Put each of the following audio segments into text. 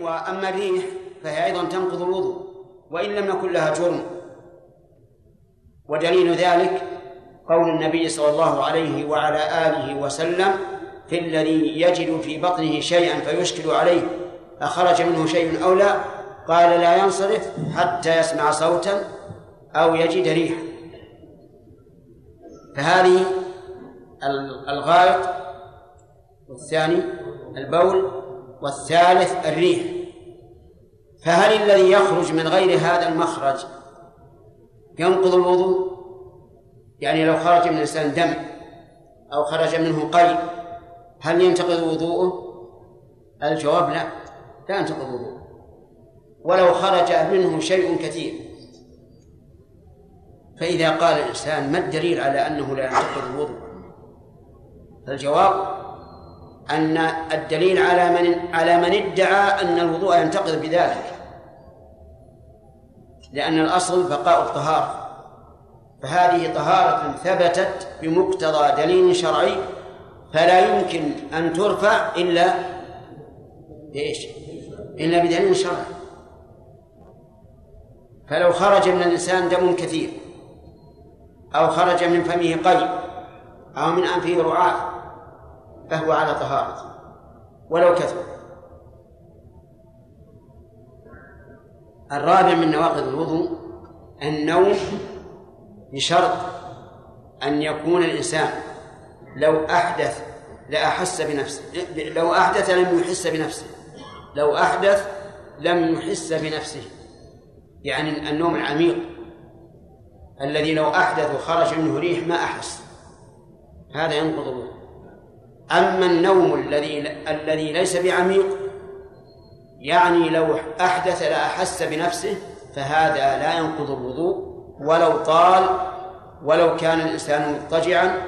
وأما الريح فهي أيضا تنقض الوضوء وإن لم يكن لها جرم. ودليل ذلك قول النبي صلى الله عليه وعلى آله وسلم في الذي يجد في بطنه شيئا فيشكل عليه أخرج منه شيء أو لا؟ قال لا ينصرف حتى يسمع صوتا أو يجد ريحا. فهذه الغائط والثاني البول والثالث الريح. فهل الذي يخرج من غير هذا المخرج ينقض الوضوء؟ يعني لو خرج من الإنسان دم أو خرج منه قيء هل ينتقض وضوءه؟ الجواب لا لا ينتقض وضوءه. ولو خرج منه شيء كثير. فإذا قال الإنسان ما الدليل على أنه لا ينتقض الوضوء فالجواب أن الدليل على من على من ادعى أن الوضوء ينتقض بذلك لأن الأصل بقاء الطهارة. فهذه طهارة ثبتت بمقتضى دليل شرعي فلا يمكن أن ترفع إلا بإيش؟ إلا بدليل شرعي. فلو خرج من الإنسان دم كثير أو خرج من فمه قيء أو من أنفه رعاة فهو على طهارة ولو كثر. الرابع من نواقض الوضوء النوم بشرط أن يكون الإنسان لو أحدث لأحس بنفسه لو أحدث لم يحس بنفسه. لو أحدث لم يحس بنفسه. يعني النوم العميق الذي لو أحدث وخرج منه ريح ما أحس. هذا ينقض الوضوء. أما النوم الذي الذي ليس بعميق يعني لو أحدث لأحس بنفسه فهذا لا ينقض الوضوء ولو طال ولو كان الإنسان مضطجعا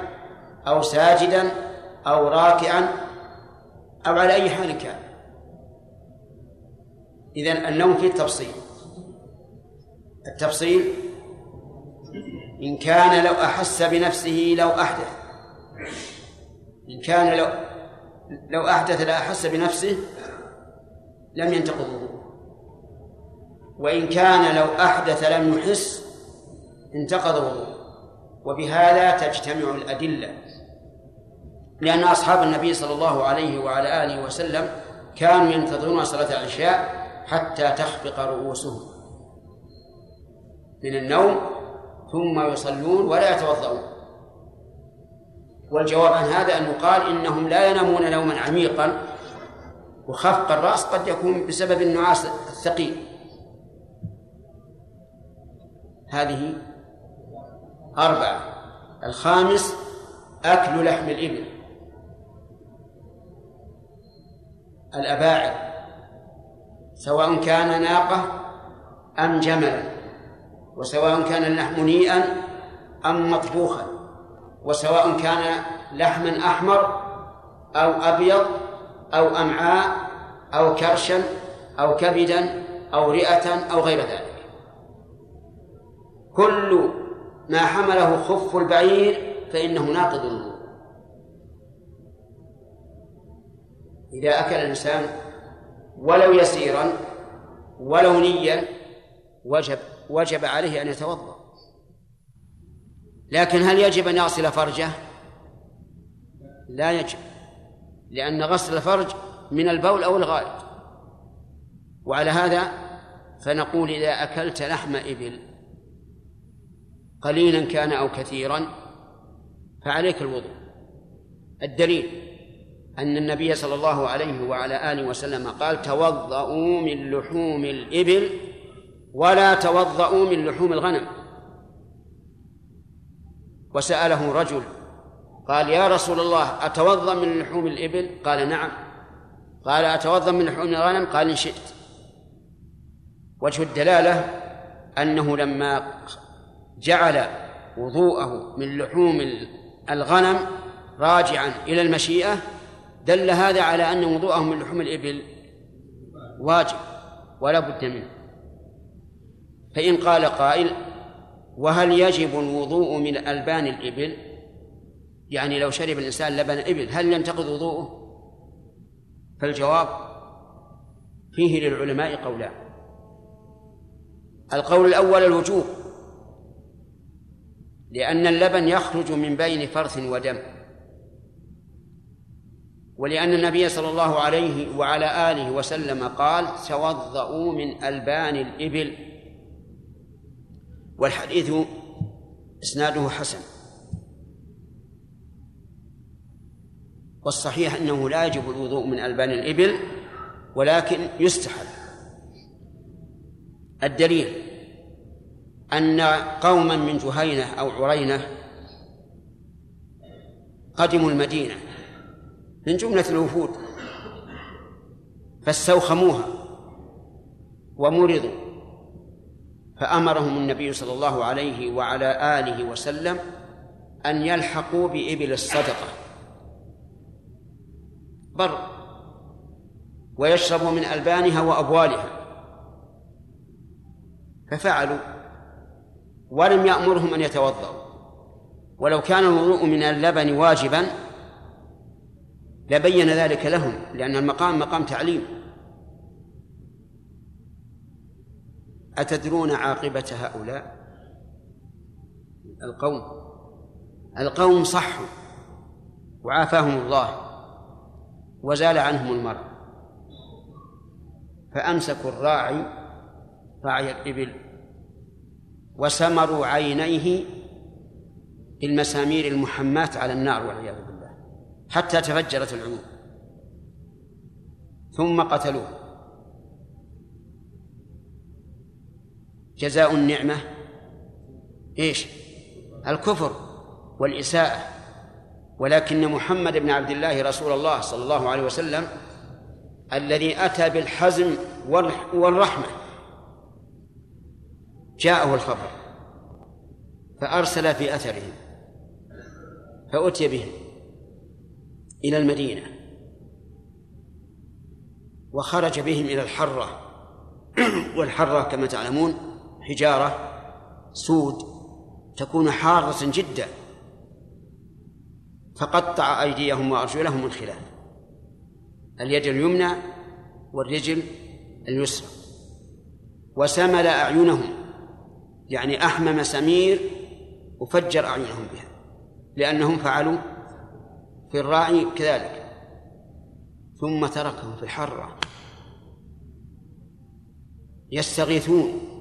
أو ساجدا أو راكعا أو على أي حال كان. إذا النوم فيه تفصيل التفصيل إن كان لو أحس بنفسه لو أحدث. إن كان لو لو أحدث لأحس بنفسه لم ينتقض الوضوء وإن كان لو أحدث لم يحس انتقض الوضوء وبهذا تجتمع الأدلة. لأن أصحاب النبي صلى الله عليه وعلى آله وسلم كانوا ينتظرون صلاة العشاء حتى تخفق رؤوسهم من النوم ثم يصلون ولا يتوضؤون. والجواب عن هذا أن يقال إنهم لا ينامون نوما عميقا وخفق الرأس قد يكون بسبب النعاس الثقيل. هذه أربعة. الخامس أكل لحم الإبل. الأباعد سواء كان ناقة أم جملا وسواء كان اللحم نيئا أم مطبوخا. وسواء كان لحما أحمر أو أبيض أو أمعاء أو كرشا أو كبدا أو رئة أو غير ذلك. كل ما حمله خف البعير فإنه ناقض الوضوء. إذا أكل الإنسان ولو يسيرا ولو نيا وجب وجب عليه أن يتوضأ. لكن هل يجب أن يغسل فرجه؟ لا يجب لأن غسل الفرج من البول أو الغائط. وعلى هذا فنقول إذا أكلت لحم إبل قليلا كان أو كثيرا فعليك الوضوء. الدليل أن النبي صلى الله عليه وعلى آله وسلم قال توضؤوا من لحوم الإبل ولا توضؤوا من لحوم الغنم. وسأله رجل قال يا رسول الله أتوضأ من لحوم الإبل قال نعم. قال أتوضأ من لحوم الغنم قال إن شئت. وجه الدلالة أنه لما جعل وضوءه من لحوم الغنم راجعا إلى المشيئة دل هذا على أن وضوءه من لحوم الإبل واجب ولا بد منه. فإن قال قائل وهل يجب الوضوء من ألبان الإبل؟ يعني لو شرب الإنسان لبن إبل هل ينتقض وضوءه؟ فالجواب فيه للعلماء قولان. القول الأول الوجوب لأن اللبن يخرج من بين فرث ودم. ولأن النبي صلى الله عليه وعلى آله وسلم قال توضؤوا من ألبان الإبل والحديث إسناده حسن. والصحيح أنه لا يجب الوضوء من ألبان الإبل ولكن يستحب. الدليل أن قوما من جهينة أو عرينة قدموا المدينة من جملة الوفود فاستوخموها ومرضوا. فأمرهم النبي صلى الله عليه وعلى آله وسلم أن يلحقوا بإبل الصدقة. بر. ويشربوا من ألبانها وأبوالها. ففعلوا. ولم يأمرهم أن يتوضأوا. ولو كان الوضوء من اللبن واجبا لبين ذلك لهم لأن المقام مقام تعليم. أتدرون عاقبة هؤلاء؟ القوم. القوم صحوا وعافاهم الله وزال عنهم المرض فأمسكوا الراعي راعي الإبل وسمروا عينيه بالمسامير المحماة على النار والعياذ بالله حتى تفجرت العيون. ثم قتلوه. جزاء النعمة. إيش؟ الكفر والإساءة. ولكن محمد بن عبد الله رسول الله صلى الله عليه وسلم الذي أتى بالحزم والرحمة. جاءه الخبر. فأرسل في أثرهم. فأتي بهم إلى المدينة. وخرج بهم إلى الحرة. والحرة كما تعلمون حجارة سود تكون حارة جدا. فقطع أيديهم وأرجلهم من خلاف اليد اليمنى والرجل اليسرى. وسمل أعينهم يعني أحمى مسامير وفجر أعينهم بها لأنهم فعلوا في الراعي كذلك. ثم تركهم في الحرة. يستغيثون.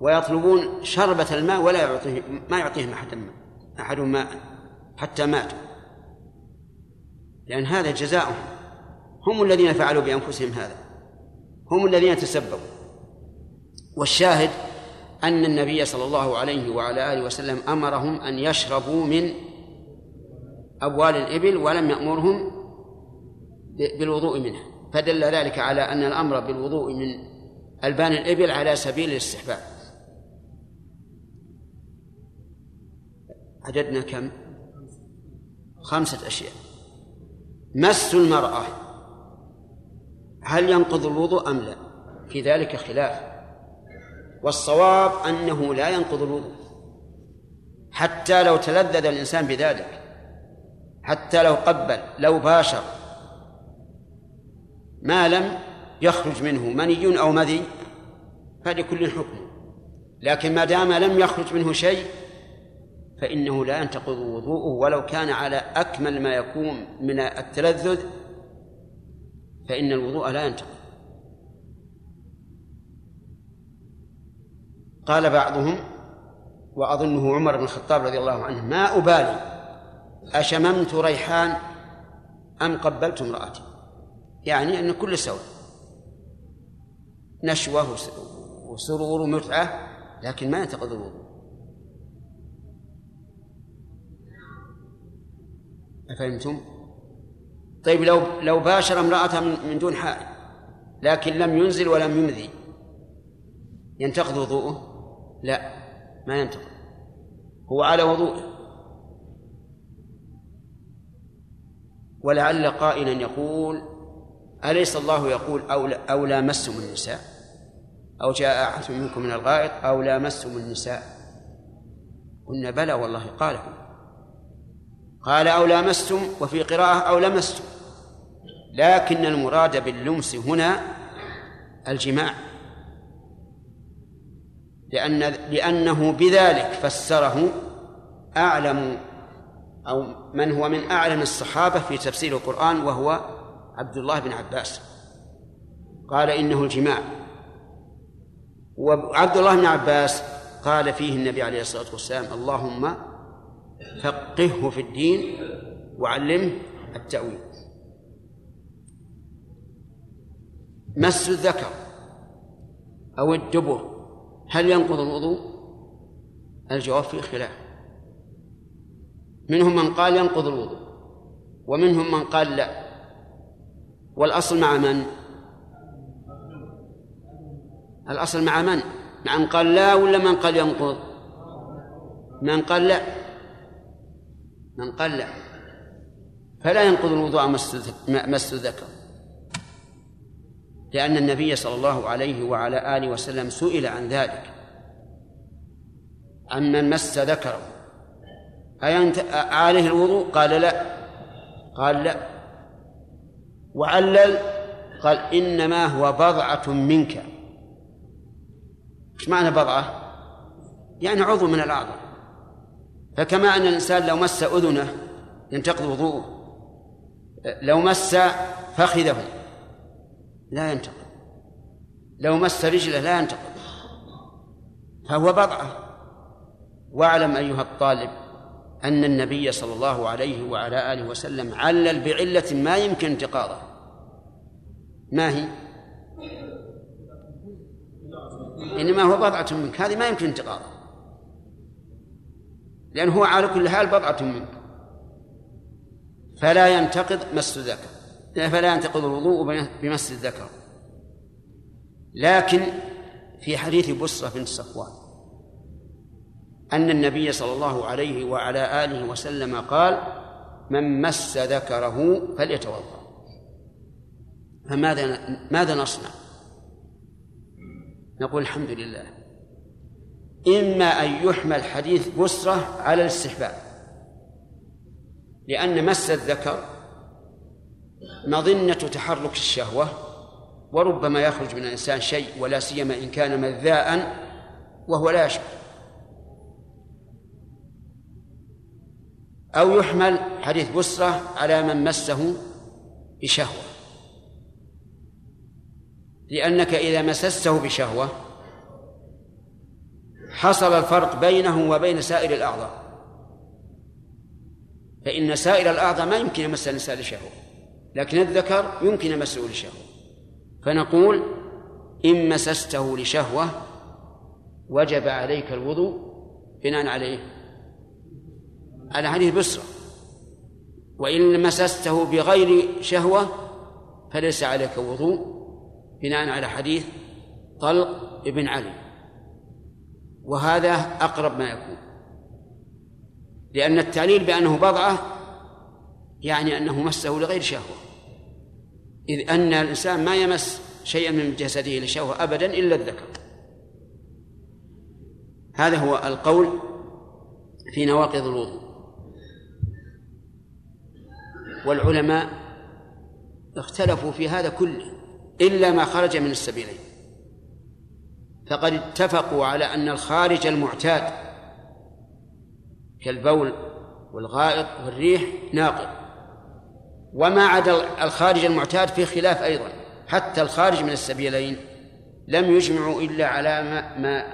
ويطلبون شربة الماء ولا يعطيه ما يعطيهم أحد أحد ماء حتى ماتوا. لأن هذا جزاؤهم. هم الذين فعلوا بأنفسهم هذا. هم الذين تسببوا. والشاهد أن النبي صلى الله عليه وعلى آله وسلم أمرهم أن يشربوا من أبوال الإبل ولم يأمرهم بالوضوء منها. فدل ذلك على أن الأمر بالوضوء من ألبان الإبل على سبيل الاستحباب. عددنا كم؟ خمسة أشياء. مس المرأة. هل ينقض الوضوء أم لا؟ في ذلك خلاف. والصواب أنه لا ينقض الوضوء. حتى لو تلذذ الإنسان بذلك. حتى لو قبل لو باشر. ما لم يخرج منه مني أو مذي فلكل حكم. لكن ما دام لم يخرج منه شيء فإنه لا ينتقض وضوءه ولو كان على أكمل ما يكون من التلذذ فإن الوضوء لا ينتقض. قال بعضهم وأظنه عمر بن الخطاب رضي الله عنه ما أبالي أشممت ريحان أم قبلت امرأتي؟ يعني أن كل سواء نشوة وسرور ومتعة لكن ما ينتقض الوضوء. أفهمتم؟ طيب لو لو باشر امرأة من دون حائل لكن لم ينزل ولم يمذي ينتقض وضوءه؟ لا ما ينتقض. هو على وضوءه. ولعل قائلا يقول أليس الله يقول أو أو لامستم النساء؟ أو جاء أحد منكم من الغائط أو لامستم النساء؟ قلنا بلى والله قاله. قال أو لامستم وفي قراءة أو لمستم. لكن المراد باللمس هنا الجماع. لأن لأنه بذلك فسره أعلم أو من هو من أعلم الصحابة في تفسير القرآن وهو عبد الله بن عباس. قال إنه الجماع. وعبد الله بن عباس قال فيه النبي عليه الصلاة والسلام اللهم فقهه في الدين وعلمه التأويل مس الذكر أو الدبر هل ينقض الوضوء؟ الجواب فيه خلاف منهم من قال ينقض الوضوء ومنهم من قال لا والأصل مع من؟ الأصل مع من؟ مع من قال لا ولا من قال ينقض؟ من قال لا من قال لا فلا ينقض الوضوء مس الذكر لأن النبي صلى الله عليه وعلى آله وسلم سئل عن ذلك. عن من مس ذكره أينت عليه الوضوء؟ قال لا. قال لا. وعلل. قال إنما هو بضعة منك. إيش معنى بضعة؟ يعني عضو من الأعضاء. فكما أن الإنسان لو مس أذنه ينتقض وضوءه لو مس فخذه لا ينتقض. لو مس رجله لا ينتقض. فهو بضعة. واعلم أيها الطالب أن النبي صلى الله عليه وعلى آله وسلم علل بعلة ما يمكن انتقاضها ما هي؟ إنما هو بضعة منك. هذه ما يمكن انتقاضها لأنه هو على كل حال بضعة منك. فلا ينتقض مس الذكر. فلا ينتقض الوضوء بمس الذكر. لكن في حديث بصرة بنت صفوان أن النبي صلى الله عليه وعلى آله وسلم قال من مس ذكره فليتوضأ. فماذا ماذا نصنع؟ نقول الحمد لله. إما أن يحمل حديث بسرة على الاستحباب لأن مس الذكر مظنة تحرك الشهوة وربما يخرج من الإنسان شيء ولا سيما إن كان مذاء وهو لا يشعر أو يحمل حديث بسرة على من مسه بشهوة لأنك إذا مسسته بشهوة حصل الفرق بينه وبين سائر الأعضاء. فإن سائر الأعضاء ما يمكن يمس الإنسان لشهوة لكن الذكر يمكن مسه لشهوة. فنقول إن مسسته لشهوة وجب عليك الوضوء بناء عليه. على حديث بسرة وإن مسسته بغير شهوة فليس عليك وضوء بناء على حديث طلق ابن علي. وهذا أقرب ما يكون. لأن التعليل بأنه بضعة يعني أنه مسه لغير شهوة. إذ أن الإنسان ما يمس شيئا من جسده لشهوة أبدا إلا الذكر. هذا هو القول في نواقض الوضوء. والعلماء اختلفوا في هذا كله إلا ما خرج من السبيلين. فقد اتفقوا على أن الخارج المعتاد كالبول والغائط والريح ناقض. وما عدا الخارج المعتاد في خلاف أيضا. حتى الخارج من السبيلين لم يجمعوا إلا على ما, ما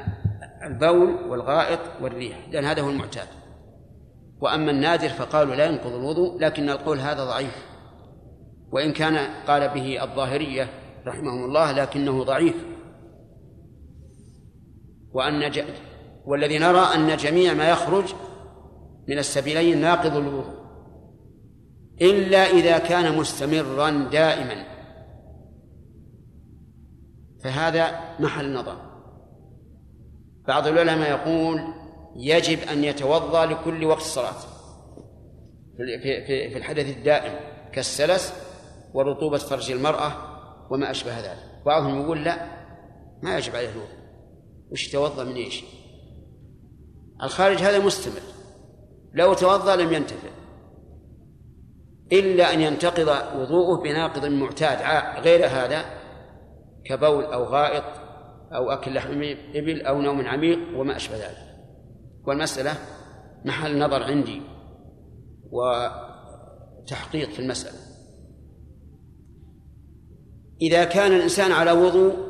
البول والغائط والريح لأن هذا هو المعتاد. وأما النادر فقالوا لا ينقض الوضوء لكن القول هذا ضعيف. وإن كان قال به الظاهرية رحمهم الله لكنه ضعيف. وأن ج... والذي نرى أن جميع ما يخرج من السبيلين ناقض الوضوء إلا إذا كان مستمرا دائما. فهذا محل نظر. بعض العلماء يقول يجب أن يتوضأ لكل وقت الصلاة في الحدث الدائم كالسلس ورطوبة فرج المرأة وما أشبه ذلك. بعضهم يقول لا ما يجب عليه الوضوء. وش يتوضأ من إيش؟ الخارج هذا مستمر. لو توضأ لم ينتفع. إلا أن ينتقض وضوءه بناقض معتاد غير هذا كبول أو غائط أو أكل لحم إبل أو نوم عميق وما أشبه ذلك. والمسألة محل نظر عندي وتحقيق في المسألة. إذا كان الإنسان على وضوء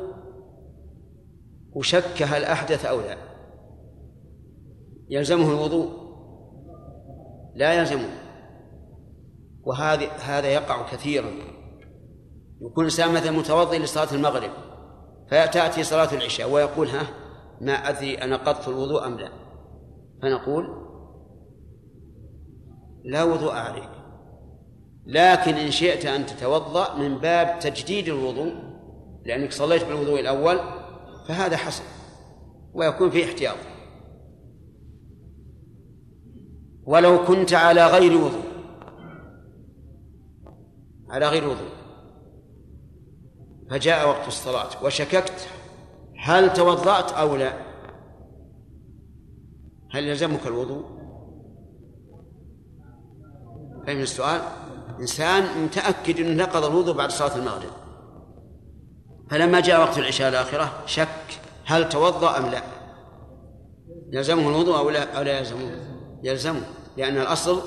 وشك هل أحدث أو لا. يلزمه الوضوء؟ لا يلزمه. وهذا هذا يقع كثيرا. يكون الإنسان مثلا متوضئ لصلاة المغرب فتأتي صلاة العشاء ويقول ها ما أدري أنقضت الوضوء أم لا. فنقول لا وضوء عليك. لكن إن شئت أن تتوضأ من باب تجديد الوضوء لأنك صليت بالوضوء الأول فهذا حسن ويكون فيه احتياط. ولو كنت على غير وضوء على غير وضوء فجاء وقت الصلاة وشككت هل توضأت أو لا. هل يلزمك الوضوء؟ فهم السؤال؟ إنسان متأكد أنه نقض الوضوء بعد صلاة المغرب. فلما جاء وقت العشاء الآخرة شك هل توضأ أم لا. يلزمه الوضوء أو لا؟ أو لا يلزمه؟ يلزمه لأن الأصل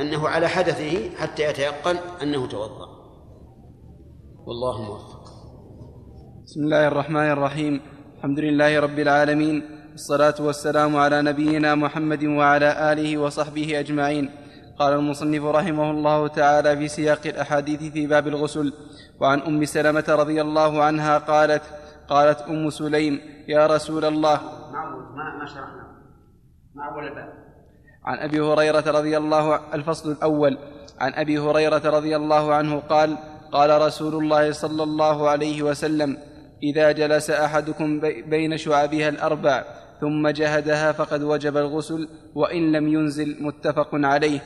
أنه على حدثه حتى يتيقن أنه توضأ. والله موفق. بسم الله الرحمن الرحيم. الحمد لله رب العالمين والصلاة والسلام على نبينا محمد وعلى آله وصحبه أجمعين. قال المصنف رحمه الله تعالى في سياق الأحاديث في باب الغسل وعن أم سلمة رضي الله عنها قالت قالت أم سليم يا رسول الله. ما ما شرحنا. ما أول الباب. عن أبي هريرة رضي الله الفصل الأول. عن أبي هريرة رضي الله عنه قال قال رسول الله صلى الله عليه وسلم إذا جلس أحدكم بين شعبها الأربع ثم جهدها فقد وجب الغسل وإن لم ينزل متفق عليه.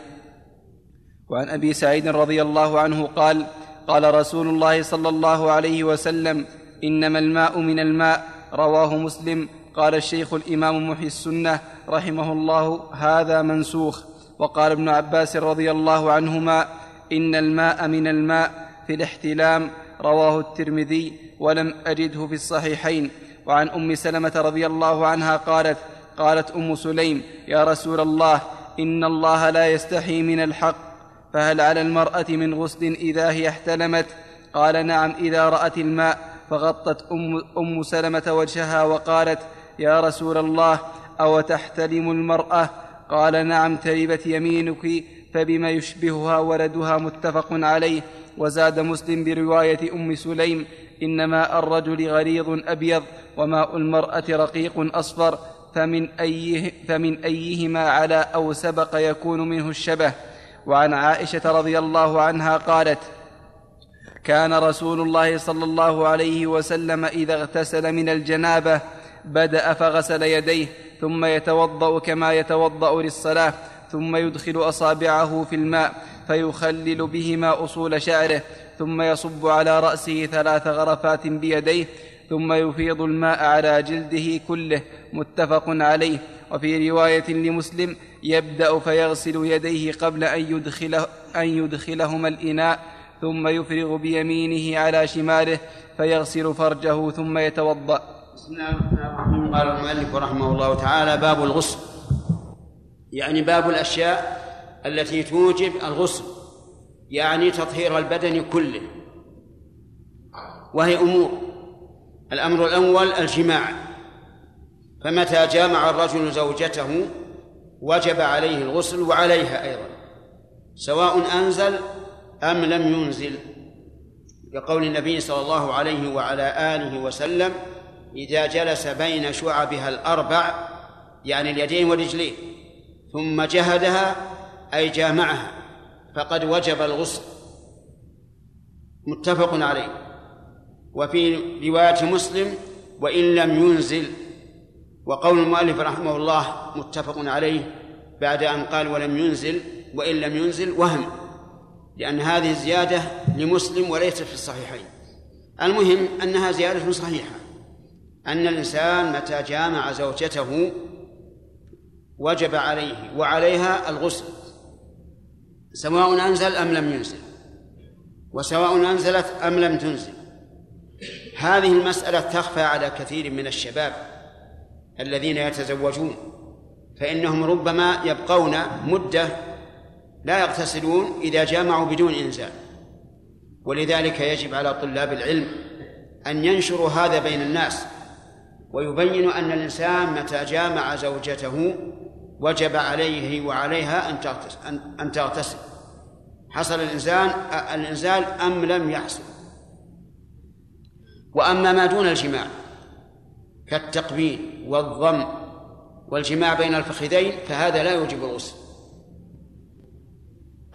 وعن أبي سعيد رضي الله عنه قال قال رسول الله صلى الله عليه وسلم إنما الماء من الماء. رواه مسلم. قال الشيخ الإمام محي السنة رحمه الله هذا منسوخ. وقال ابن عباس رضي الله عنهما إن الماء من الماء في الاحتلام. رواه الترمذي ولم أجده في الصحيحين. وعن أم سلمة رضي الله عنها قالت قالت أم سليم يا رسول الله إن الله لا يستحي من الحق. فهل على المرأة من غسل إذا هي احتلمت؟ قال نعم إذا رأت الماء. فغطت أم, أم سلمة وجهها وقالت يا رسول الله أو تحتلم المرأة؟ قال نعم تربت يمينك فبما يشبهها ولدها متفق عليه. وزاد مسلم برواية أم سليم إن ماء الرجل غليظ أبيض وماء المرأة رقيق أصفر. فمن, أيه فمن أيهما على أو سبق يكون منه الشبه؟ وعن عائشة رضي الله عنها قالت كان رسول الله صلى الله عليه وسلم إذا اغتسل من الجنابة بدأ فغسل يديه ثم يتوضأ كما يتوضأ للصلاة ثم يدخل أصابعه في الماء فيخلل بهما أصول شعره ثم يصب على رأسه ثلاث غرفات بيديه ثم يفيض الماء على جلده كله متفق عليه. وفي رواية لمسلم يبدأ فيغسل يديه قبل أن يدخله أن يدخلهما الإناء ثم يفرغ بيمينه على شماله فيغسل فرجه ثم يتوضأ. بسم الله الرحمن الرحيم. قال المؤلف رحمه الله تعالى باب الغسل. يعني باب الأشياء التي توجب الغسل يعني تطهير البدن كله. وهي أمور. الأمر الأول الجماع. فمتى جامع الرجل زوجته وجب عليه الغسل وعليها أيضا. سواء أنزل أم لم ينزل. لقول النبي صلى الله عليه وعلى آله وسلم إذا جلس بين شعبها الأربع يعني اليدين والرجلين ثم جهدها أي جامعها فقد وجب الغسل. متفق عليه. وفي رواية مسلم وإن لم ينزل وقول المؤلف رحمه الله متفق عليه بعد أن قال ولم ينزل وإن لم ينزل وهم لأن هذه زيادة لمسلم وليست في الصحيحين. المهم أنها زيادة صحيحة أن الإنسان متى جامع زوجته وجب عليه وعليها الغسل سواء أنزل أم لم ينزل وسواء أنزلت أم لم تنزل. هذه المسألة تخفى على كثير من الشباب الذين يتزوجون فإنهم ربما يبقون مدة لا يغتسلون إذا جامعوا بدون إنزال. ولذلك يجب على طلاب العلم أن ينشروا هذا بين الناس ويبينوا أن الإنسان متى جامع زوجته وجب عليه وعليها أن أن تغتسل حصل الإنسان الإنزال أم لم يحصل؟ وأما ما دون الجماع كالتقبيل والضم والجماع بين الفخذين فهذا لا يوجب الغسل.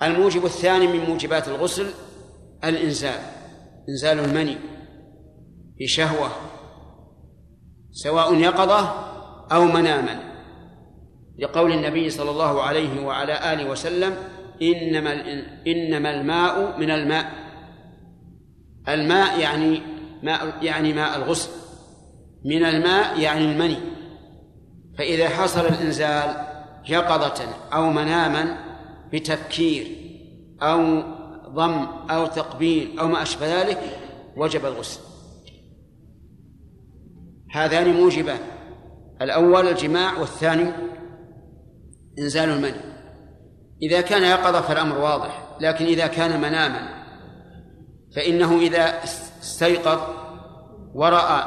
الموجب الثاني من موجبات الغسل الإنزال. إنزال المني بشهوة سواء يقظة أو مناما. لقول النبي صلى الله عليه وعلى آله وسلم إنما إنما الماء من الماء. الماء يعني ماء يعني ماء الغسل. من الماء يعني المني. فإذا حصل الإنزال يقظة أو مناما بتفكير أو ضم أو تقبيل أو ما أشبه ذلك وجب الغسل. هذان موجبان. الأول الجماع والثاني إنزال المني. إذا كان يقظة فالأمر واضح لكن إذا كان مناما فإنه إذا استيقظ ورأى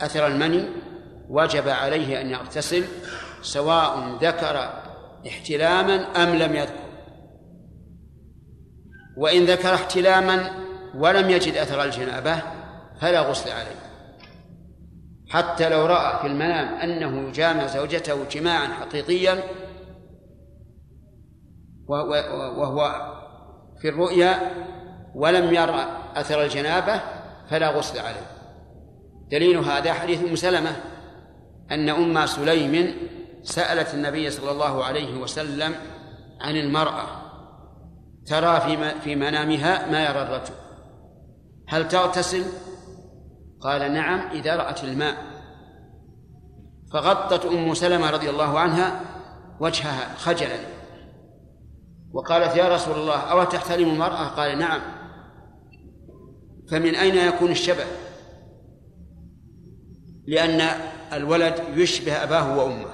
أثر المني وجب عليه أن يغتسل سواء ذكر احتلاما أم لم يذكر. وإن ذكر احتلاما ولم يجد أثر الجنابة فلا غسل عليه. حتى لو رأى في المنام أنه يجامع زوجته جماعا حقيقيا وهو في الرؤيا ولم يرى أثر الجنابة فلا غسل عليه. دليل هذا حديث أم سلمة أن أم سليم سألت النبي صلى الله عليه وسلم عن المرأة ترى في في منامها ما يرى الرجل. هل تغتسل؟ قال نعم إذا رأت الماء. فغطت أم سلمة رضي الله عنها وجهها خجلا. وقالت يا رسول الله أو تحترم المرأة؟ قال نعم. فمن أين يكون الشبه؟ لأن الولد يشبه أباه وأمه.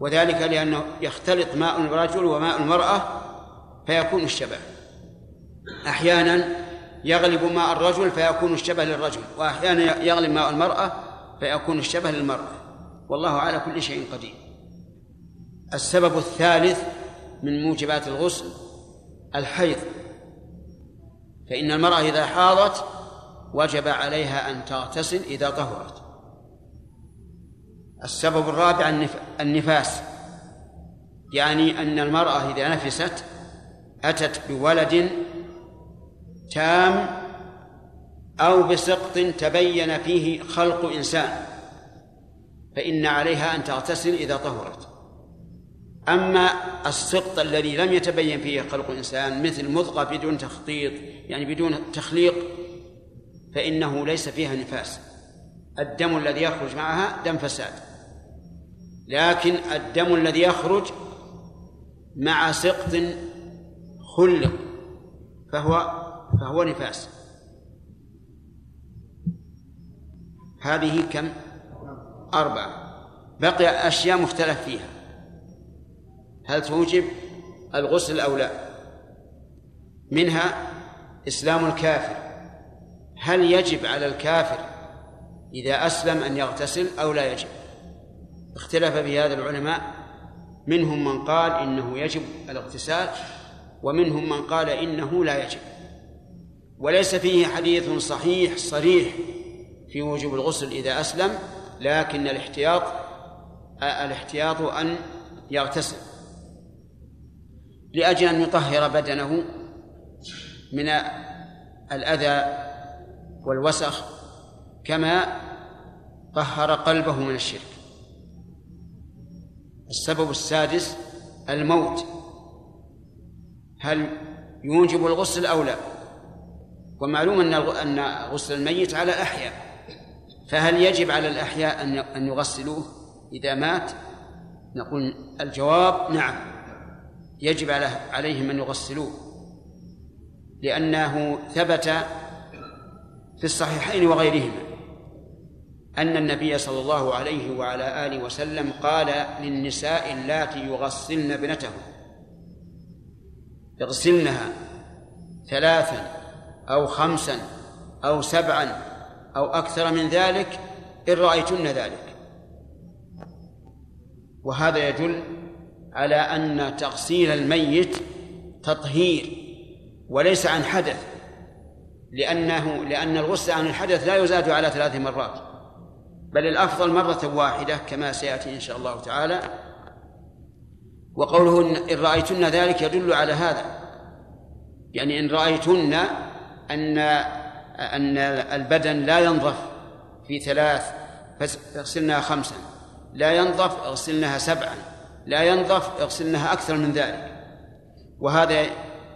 وذلك لأنه يختلط ماء الرجل وماء المرأة فيكون الشبه. أحيانا يغلب ماء الرجل فيكون الشبه للرجل وأحيانا يغلب ماء المرأة فيكون الشبه للمرأة. والله على كل شيء قدير. السبب الثالث من موجبات الغسل الحيض. فإن المرأة إذا حاضت وجب عليها أن تغتسل إذا طهرت. السبب الرابع النفاس. يعني أن المرأة إذا نفست أتت بولد تام أو بسقط تبين فيه خلق إنسان فإن عليها أن تغتسل إذا طهرت. أما السقط الذي لم يتبين فيه خلق إنسان مثل مضغة بدون تخطيط يعني بدون تخليق فإنه ليس فيها نفاس. الدم الذي يخرج معها دم فساد. لكن الدم الذي يخرج مع سقط خلق فهو فهو نفاس. هذه كم؟ أربعة. بقي أشياء مختلف فيها. هل توجب الغسل أو لا؟ منها إسلام الكافر. هل يجب على الكافر إذا أسلم أن يغتسل أو لا يجب؟ اختلف في هذا العلماء. منهم من قال إنه يجب الاغتسال ومنهم من قال إنه لا يجب. وليس فيه حديث صحيح صريح في وجوب الغسل إذا أسلم لكن الاحتياط الاحتياط أن يغتسل. لأجل أن يطهر بدنه من الأذى والوسخ كما طهر قلبه من الشرك. السبب السادس الموت. هل يوجب الغسل أو لا؟ ومعلوم أن أن غسل الميت على الاحياء فهل يجب على الأحياء أن أن يغسلوه إذا مات؟ نقول الجواب نعم. يجب عليهم أن يغسلوه لأنه ثبت في الصحيحين وغيرهما أن النبي صلى الله عليه وعلى آله وسلم قال للنساء اللاتي يغسلن ابنتهم اغسلنها ثلاثا أو خمسا أو سبعا أو أكثر من ذلك إن رأيتن ذلك. وهذا يدل على أن تغسيل الميت تطهير وليس عن حدث لأنه لأن الغسل عن الحدث لا يزاد على ثلاث مرات بل الأفضل مرة واحدة كما سيأتي إن شاء الله تعالى. وقوله إن رأيتن ذلك يدل على هذا يعني إن رأيتن أن أن البدن لا ينظف في ثلاث فاغسلنها خمسا لا ينظف اغسلنها سبعا. لا ينظف اغسلنها أكثر من ذلك. وهذا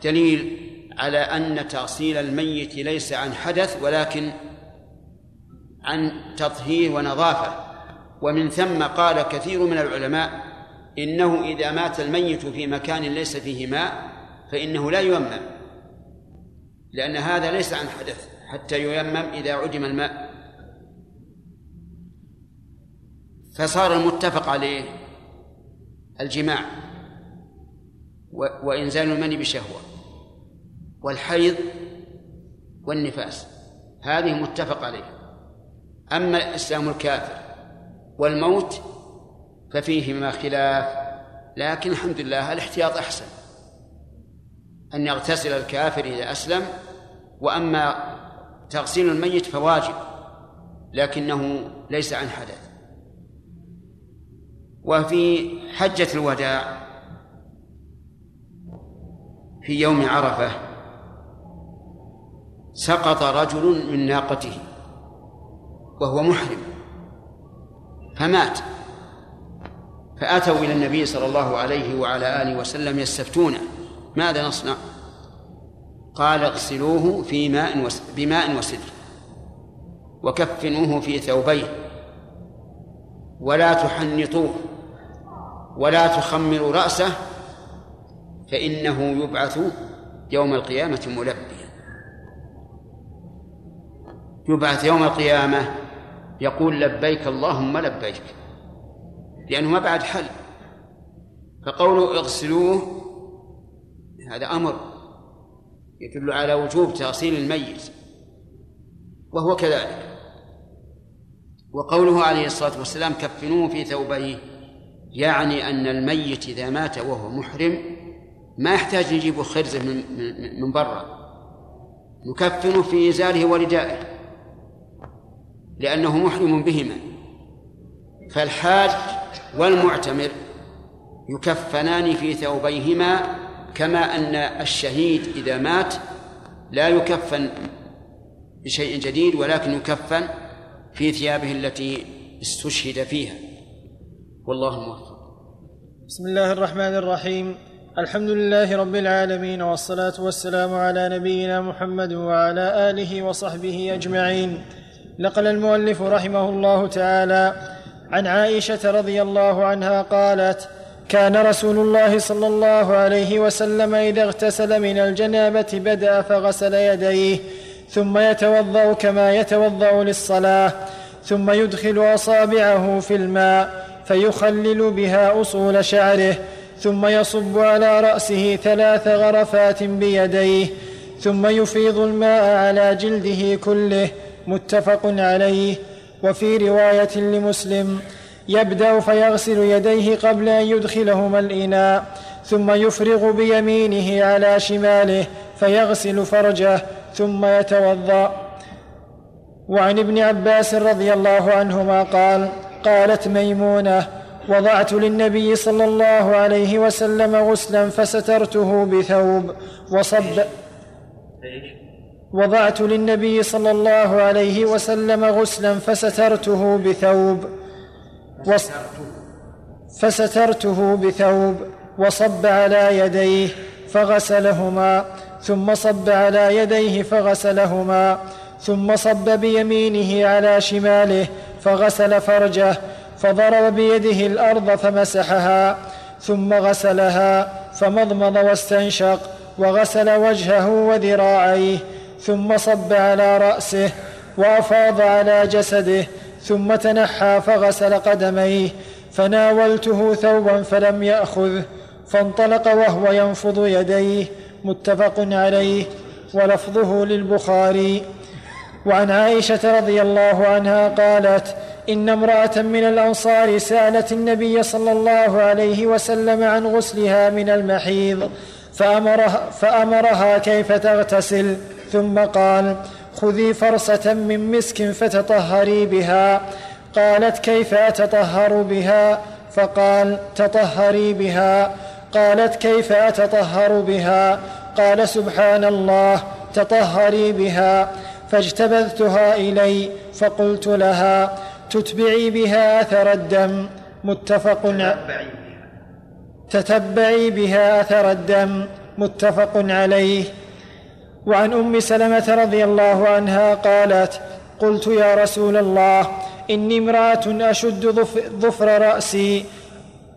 دليل على أن تغسيل الميت ليس عن حدث ولكن عن تطهير ونظافة. ومن ثم قال كثير من العلماء إنه إذا مات الميت في مكان ليس فيه ماء فإنه لا ييمم لأن هذا ليس عن حدث حتى ييمم إذا عدم الماء. فصار المتفق عليه الجماع وإنزال المني بشهوة والحيض والنفاس هذه متفق عليه أما إسلام الكافر والموت ففيهما خلاف لكن الحمد لله الاحتياط أحسن. أن يغتسل الكافر إذا أسلم وأما تغسيل الميت فواجب لكنه ليس عن حدث. وفي حجة الوداع في يوم عرفة سقط رجل من ناقته وهو محرم فمات. فأتوا إلى النبي صلى الله عليه وعلى آله وسلم يستفتونه ماذا نصنع؟ قال اغسلوه في ماء بماء وسدر وكفنوه في ثوبيه ولا تحنطوه. ولا تخمروا رأسه فإنه يبعث يوم القيامة ملبيا. يبعث يوم القيامة يقول لبيك اللهم لبيك لأنه ما بعد حل. فقوله اغسلوه هذا أمر يدل على وجوب تغسيل الميت وهو كذلك. وقوله عليه الصلاة والسلام كفنوه في ثوبيه. يعني أن الميت إذا مات وهو محرم ما يحتاج نجيبه خرزة من, من, من برا. نكفنه في إزاره وردائه لأنه محرم بهما. فالحاج والمعتمر يكفنان في ثوبيهما كما أن الشهيد إذا مات لا يكفن بشيء جديد ولكن يكفن في ثيابه التي استشهد فيها. والله الموفق بسم الله الرحمن الرحيم. الحمد لله رب العالمين والصلاة والسلام على نبينا محمد وعلى آله وصحبه أجمعين. نقل المؤلف رحمه الله تعالى عن عائشة رضي الله عنها قالت كان رسول الله صلى الله عليه وسلم إذا اغتسل من الجنابة بدأ فغسل يديه ثم يتوضأ كما يتوضأ للصلاة ثم يدخل أصابعه في الماء فيخلل بها أصول شعره ثم يصب على رأسه ثلاث غرفات بيديه ثم يفيض الماء على جلده كله متفق عليه. وفي رواية لمسلم يبدأ فيغسل يديه قبل أن يدخلهما الإناء ثم يفرغ بيمينه على شماله فيغسل فرجه ثم يتوضأ. وعن ابن عباس رضي الله عنهما قال قالت ميمونة وضعت للنبي صلى الله عليه وسلم غسلا فسترته بثوب وصب وضعت للنبي صلى الله عليه وسلم غسلا فسترته بثوب وص... فسترته بثوب وصب على يديه فغسلهما ثم صب على يديه فغسلهما ثم صب بيمينه على شماله فغسل فرجه فضرب بيده الأرض فمسحها ثم غسلها فمضمض واستنشق وغسل وجهه وذراعيه ثم صب على رأسه وأفاض على جسده ثم تنحى فغسل قدميه فناولته ثوبا فلم ياخذه فانطلق وهو ينفض يديه متفق عليه ولفظه للبخاري. وعن عائشة رضي الله عنها قالت إن امرأة من الأنصار سألت النبي صلى الله عليه وسلم عن غسلها من المحيض فأمرها, فأمرها كيف تغتسل ثم قال خذي فرصة من مسك فتطهري بها. قالت كيف أتطهر بها؟ فقال تطهري بها. قالت كيف أتطهر بها؟ قال سبحان الله تطهري بها. فاجتبذتها إلي فقلت لها تتبعي بها أثر الدم. متفق تتبعي بها. أثر الدم. متفق عليه. وعن أم سلمة رضي الله عنها قالت قلت يا رسول الله إني امرأة أشد ظفر رأسي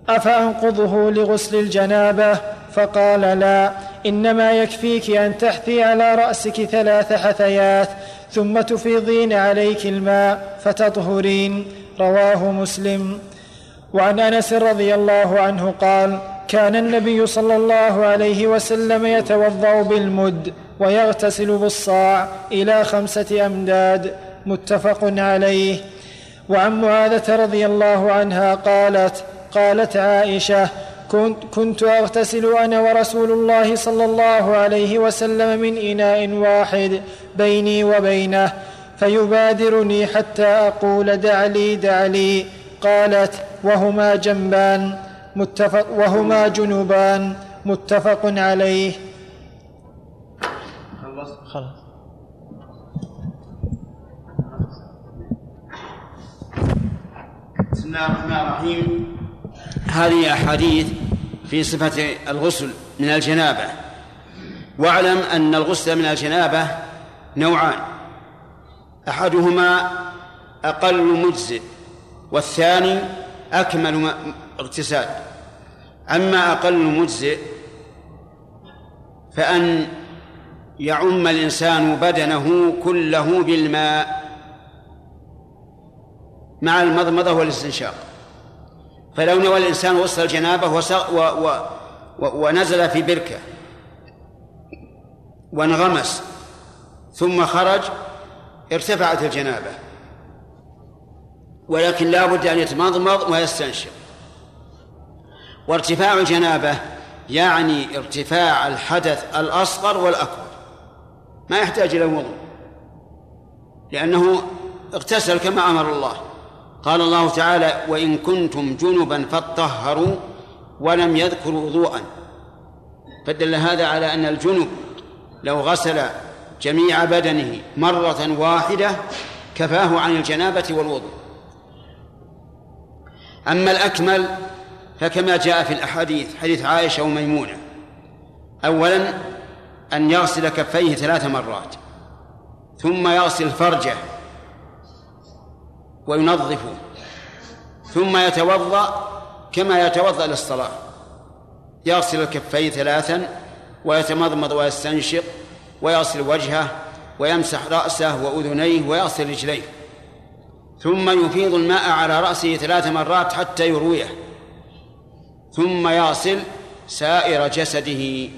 أفأنقضه لغسل الجنابة؟ فقال لا. إنما يكفيك أن تحثي على رأسك ثلاث حثيات ثم تفيضين عليك الماء فتطهرين. رواه مسلم. وعن أنس رضي الله عنه قال كان النبي صلى الله عليه وسلم يتوضأ بالمد ويغتسل بالصاع إلى خمسة أمداد. متفق عليه. وعن معاذة رضي الله عنها قالت قالت عائشة كنت, كنت أغتسل أنا ورسول الله صلى الله عليه وسلم من إناء واحد بيني وبينه فيبادرني حتى أقول دع لي دع لي. قالت وهما جنبان متفق وهما جنوبان متفق عليه. خلاص. بسم الله الرحمن الرحيم. هذه أحاديث في صفة الغسل من الجنابة. واعلم أن الغسل من الجنابة نوعان. أحدهما أقل مجزئ والثاني أكمل اغتسال. أما أقل مجزئ فأن يعم الإنسان بدنه كله بالماء مع المضمضة والاستنشاق. فلو نوى الإنسان غسل الجنابة و... و... و... ونزل في بركة وانغمس ثم خرج ارتفعت الجنابة. ولكن لا بد أن يتمضمض ويستنشق. وارتفاع الجنابة يعني ارتفاع الحدث الأصغر والأكبر. ما يحتاج إلى وضوء لأنه اغتسل كما أمر الله. قال الله تعالى وإن كنتم جنبا فاطهروا ولم يذكروا وضوءا. فدل هذا على أن الجنب لو غسل جميع بدنه مرة واحدة كفاه عن الجنابة والوضوء. أما الأكمل فكما جاء في الأحاديث حديث عائشة وميمونة أولا أن يغسل كفيه ثلاث مرات ثم يغسل فرجه وينظفه ثم يتوضأ كما يتوضأ للصلاة. يغسل الكفين ثلاثا ويتمضمض ويستنشق ويغسل وجهه ويمسح رأسه وأذنيه ويغسل رجليه. ثم يفيض الماء على رأسه ثلاث مرات حتى يرويه. ثم يغسل سائر جسده.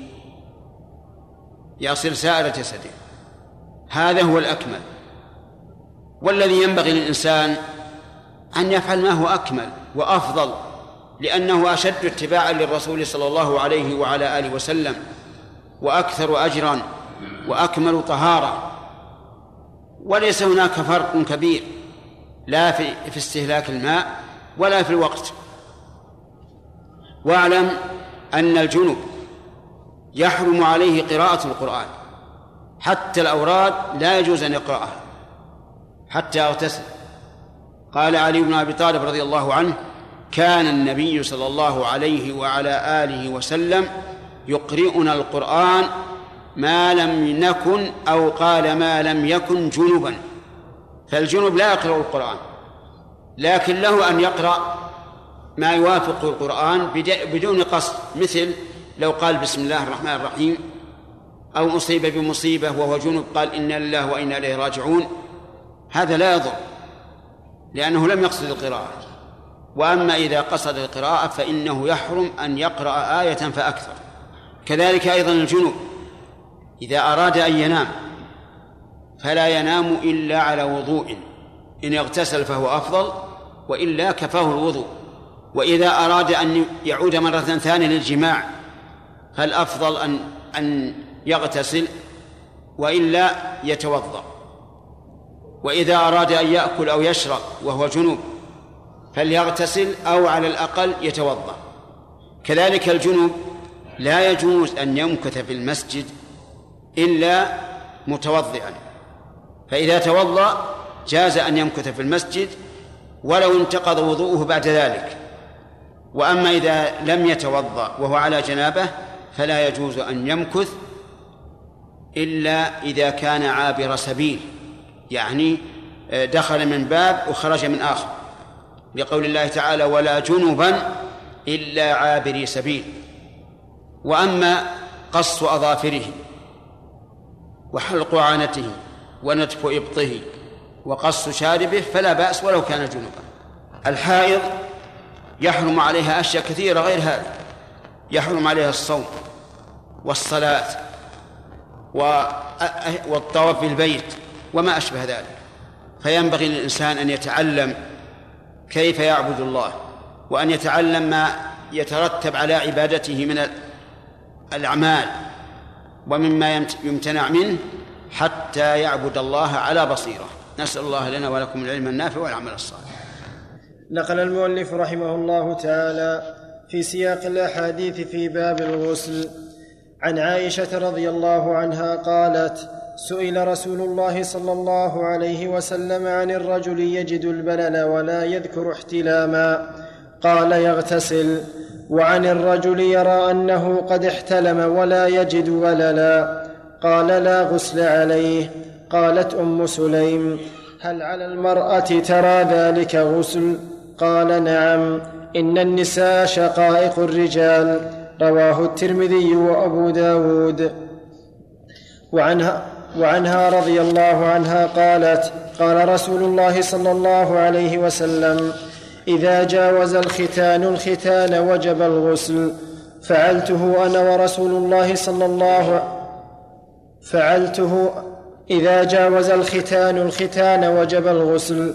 يغسل سائر جسده. هذا هو الأكمل. والذي ينبغي للإنسان أن يفعل ما هو أكمل وأفضل لأنه أشد اتباعا للرسول صلى الله عليه وعلى آله وسلم وأكثر أجرا وأكمل طهارة. وليس هناك فرق كبير لا في, في استهلاك الماء ولا في الوقت. واعلم أن الجنوب يحرم عليه قراءة القرآن حتى الأوراد لا يجوز أن يقرأها حتى اغتسل. قال علي بن أبي طالب رضي الله عنه كان النبي صلى الله عليه وعلى آله وسلم يقرئنا القرآن ما لم نكن أو قال ما لم يكن جنبا. فالجنب لا يقرأ القرآن لكن له أن يقرأ ما يوافق القرآن بدون قصد. مثل لو قال بسم الله الرحمن الرحيم أو أصيب بمصيبة وهو جنب قال إنا لله وإنا إليه راجعون. هذا لا يضر لأنه لم يقصد القراءة. وأما إذا قصد القراءة فإنه يحرم أن يقرأ آية فأكثر. كذلك أيضا الجنوب. إذا أراد أن ينام فلا ينام إلا على وضوء. إن اغتسل فهو أفضل وإلا كفاه الوضوء. وإذا أراد أن يعود مرة ثانية للجماع فالأفضل أن أن يغتسل وإلا يتوضأ. وإذا أراد أن يأكل أو يشرب وهو جنوب فليغتسل أو على الأقل يتوضأ. كذلك الجنوب لا يجوز أن يمكث في المسجد إلا متوضئا. فإذا توضأ جاز أن يمكث في المسجد ولو انتقض وضوءه بعد ذلك. وأما إذا لم يتوضأ وهو على جنابة فلا يجوز أن يمكث إلا إذا كان عابر سبيل. يعني آه، دخل من باب وخرج من آخر. لقول الله تعالى ولا جنبا إلا عابري سبيل. وأما قص أظافره وحلق عانته ونتف إبطه وقص شاربه فلا بأس ولو كان جنبا. الحائض يحرم عليها أشياء كثيرة غير هذا يحرم عليها الصوم والصلاة والطواف بالبيت وما أشبه ذلك. فينبغي للإنسان أن يتعلم كيف يعبد الله وأن يتعلم ما يترتب على عبادته من الأعمال ومما يمتنع منه حتى يعبد الله على بصيرة. نسأل الله لنا ولكم العلم النافع والعمل الصالح. نقل المؤلف رحمه الله تعالى في سياق الأحاديث في باب الغسل عن عائشة رضي الله عنها قالت سئل رسول الله صلى الله عليه وسلم عن الرجل يجد البلل ولا يذكر احتلاما. قال يغتسل. وعن الرجل يرى أنه قد احتلم ولا يجد وللا. قال لا غسل عليه. قالت أم سليم. هل على المرأة ترى ذلك غسل؟ قال نعم. إن النساء شقائق الرجال. رواه الترمذي وأبو داود. وعنها وعنها رضي الله عنها قالت قال رسول الله صلى الله عليه وسلم إذا جاوز الختان الختان وجب الغسل. فعلته أنا ورسول الله صلى الله فعلته إذا جاوز الختان الختان وجب الغسل.